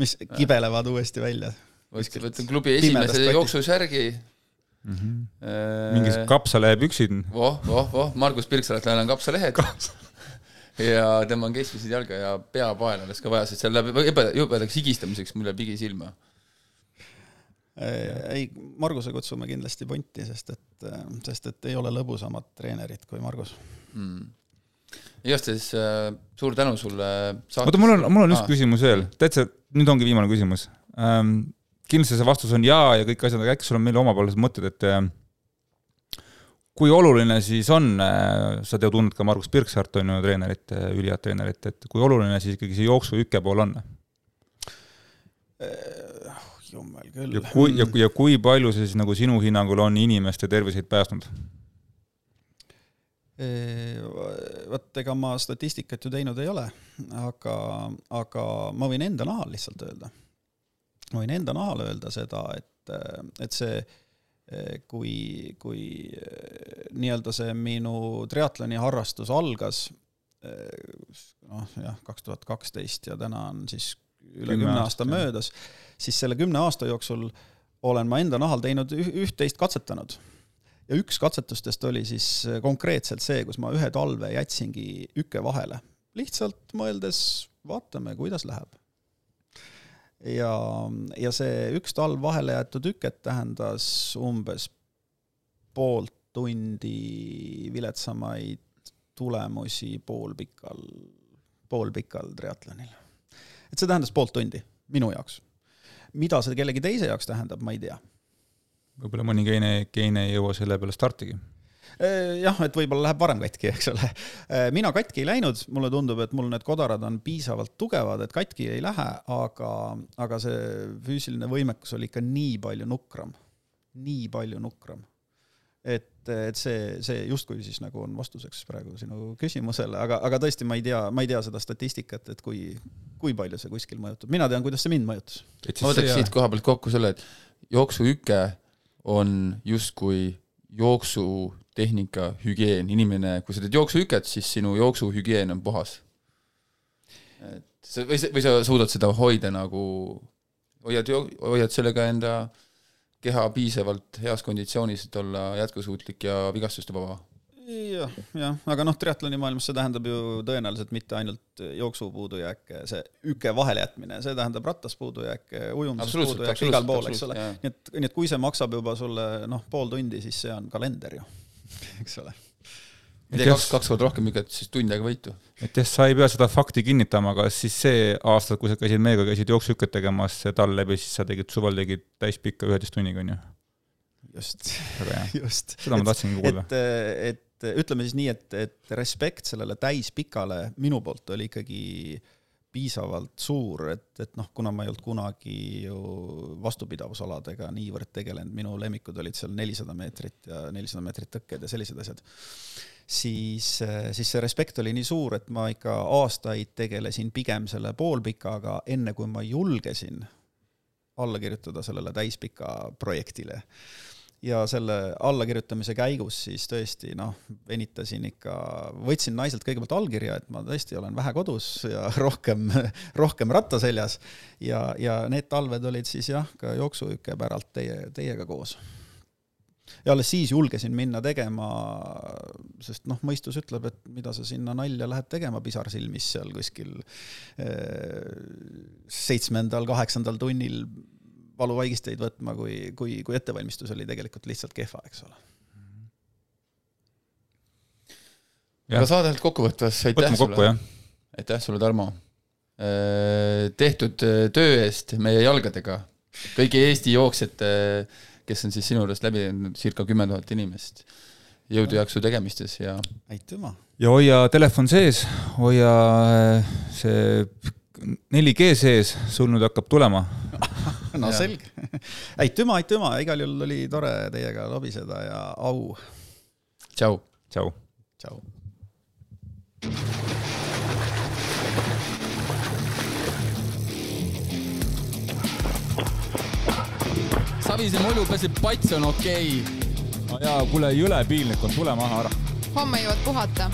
mis kibelevad uuesti välja. võtan klubi esimese jooksusärgi mm. -hmm. Eee... mingid kapsalehepüksid. voh, voh, voh, Margus Pirksalal on kapsalehed ja tõmban keskmised jalga ja peapael oleks ka vaja, sest seal läheb jube, jubedaks higistamiseks, mul läheb higi silma. Ei, Marguse kutsume kindlasti punti, sest et, sest et ei ole lõbusamat treenerit kui Margus. Mm. Igastahes äh, suur tänu sulle oota, mul on, mul on üks ah. küsimus veel, täitsa, nüüd ongi viimane küsimus. Ähm,. kindlasti see vastus on jaa ja kõik asjad, aga äkki sul on meile omapoolsed mõtted, et äh, kui oluline siis on äh,, sa tead, tunned ka Margus Pirksaart, on ju, treenerit äh,, ülihead treenerit, et kui oluline siis ikkagi see jooksuhüke pool on äh,? jummel küll. ja kui, ja, ja kui palju see siis nagu sinu hinnangul on inimeste terviseid päästnud? vot ega ma statistikat ju teinud ei ole, aga, aga ma võin enda nahal lihtsalt öelda. ma võin enda nahal öelda seda, et, et see, kui, kui nii-öelda see minu triatloni harrastus algas, noh jah, kaks tuhat kaksteist ja täna on siis üle kümne aasta möödas, siis selle kümne aasta jooksul olen ma enda nahal teinud üht-teist katsetanud. Ja üks katsetustest oli siis konkreetselt see, kus ma ühe talve jätsingi üke vahele, lihtsalt mõeldes vaatame, kuidas läheb. Ja, ja see üks talv vahele jäetud üket tähendas umbes poolt tundi viletsamaid tulemusi poolpikal, poolpikal triatlonil. et see tähendas poolt tundi minu jaoks. mida see kellegi teise jaoks tähendab, ma ei tea võib-olla mõni geene, geene ei jõua selle peale startigi jah, et võib-olla läheb varem katki, eks ole. Äh, mina katki ei läinud, mulle tundub, et mul need kodarad on piisavalt tugevad, et katki ei lähe, aga, aga see füüsiline võimekus oli ikka nii palju nukram, nii palju nukram. et, et see, see justkui siis nagu on vastuseks praegu sinu küsimusele, aga, aga tõesti, ma ei tea, ma ei tea seda statistikat, et kui, kui palju see kuskil mõjutab, mina tean, kuidas see mind mõjutas. ma võtaks siit koha pealt kokku selle, et jooksuhüke on justkui jooksutehnika hügieen, inimene, kui sa teed jooksuhüket, siis sinu jooksuhügieen on puhas. et sa, või sa, või sa suudad seda hoida nagu, hoiad, hoiad sellega enda keha piisavalt heas konditsioonis, et olla jätkusuutlik ja vigastuste vaba jah, jah, aga noh, triatloni maailmas see tähendab ju tõenäoliselt mitte ainult jooksu puudujääke, see üke vahele jätmine, see tähendab rattas puudujääke, ujumises puudujääke, igal pool, eks ole. nii et, nii et kui see maksab juba sulle noh, pool tundi, siis see on kalender ju, eks ole ei tee kaks, kaks korda rohkem hüket, siis tund aega võitu. et jah, sa ei pea seda fakti kinnitama, aga siis see aasta, kui sa käisid meiega, käisid jooksuhüket tegemas talv läbi, siis sa tegid suvel tegid täispikka üheteist tunniga, on ju? just, just. seda ma tahtsingi kuulda. et, et et ütleme siis nii, et, et respekt sellele täispikale minu poolt oli ikkagi piisavalt suur, et, et noh, kuna ma ei olnud kunagi ju vastupidavusaladega niivõrd tegelenud, minu lemmikud olid seal nelisada meetrit ja nelisada meetrit tõkked ja sellised asjad, siis, siis see respekt oli nii suur, et ma ikka aastaid tegelesin pigem selle poolpikaga, enne kui ma julgesin alla kirjutada sellele täispika projektile ja selle allakirjutamise käigus siis tõesti noh, venitasin ikka, võtsin naiselt kõigepealt allkirja, et ma tõesti olen vähe kodus ja rohkem, rohkem ratta seljas. ja, ja need talved olid siis jah, ka jooksuhüke päralt teie, teiega koos. ja alles siis julgesin minna tegema, sest noh, mõistus ütleb, et mida sa sinna nalja lähed tegema, pisar silmis seal kuskil eh, seitsmendal, kaheksandal tunnil valuvaigisteid võtma, kui, kui, kui ettevalmistus oli tegelikult lihtsalt kehva, eks ole. aga saadelt kokkuvõttes aitäh sulle. aitäh sulle, Tarmo. Äh, tehtud äh, töö eest meie jalgadega, kõigi Eesti jooksjate, kes on siis sinu juurest läbi teinud, circa kümme tuhat inimest. jõudu, jaksu tegemistes ja aitüma! ja hoia telefon sees, hoia äh, see 4G sees, sul nüüd hakkab tulema no selge. aitüma, aitüma, igal juhul oli tore teiega lobiseda ja au. tšau. tšau. tšau. Savise mulju peseb pats on okei okay.. no jaa, kuule, jõle piinlik on, tule maha ära. homme jõuad puhata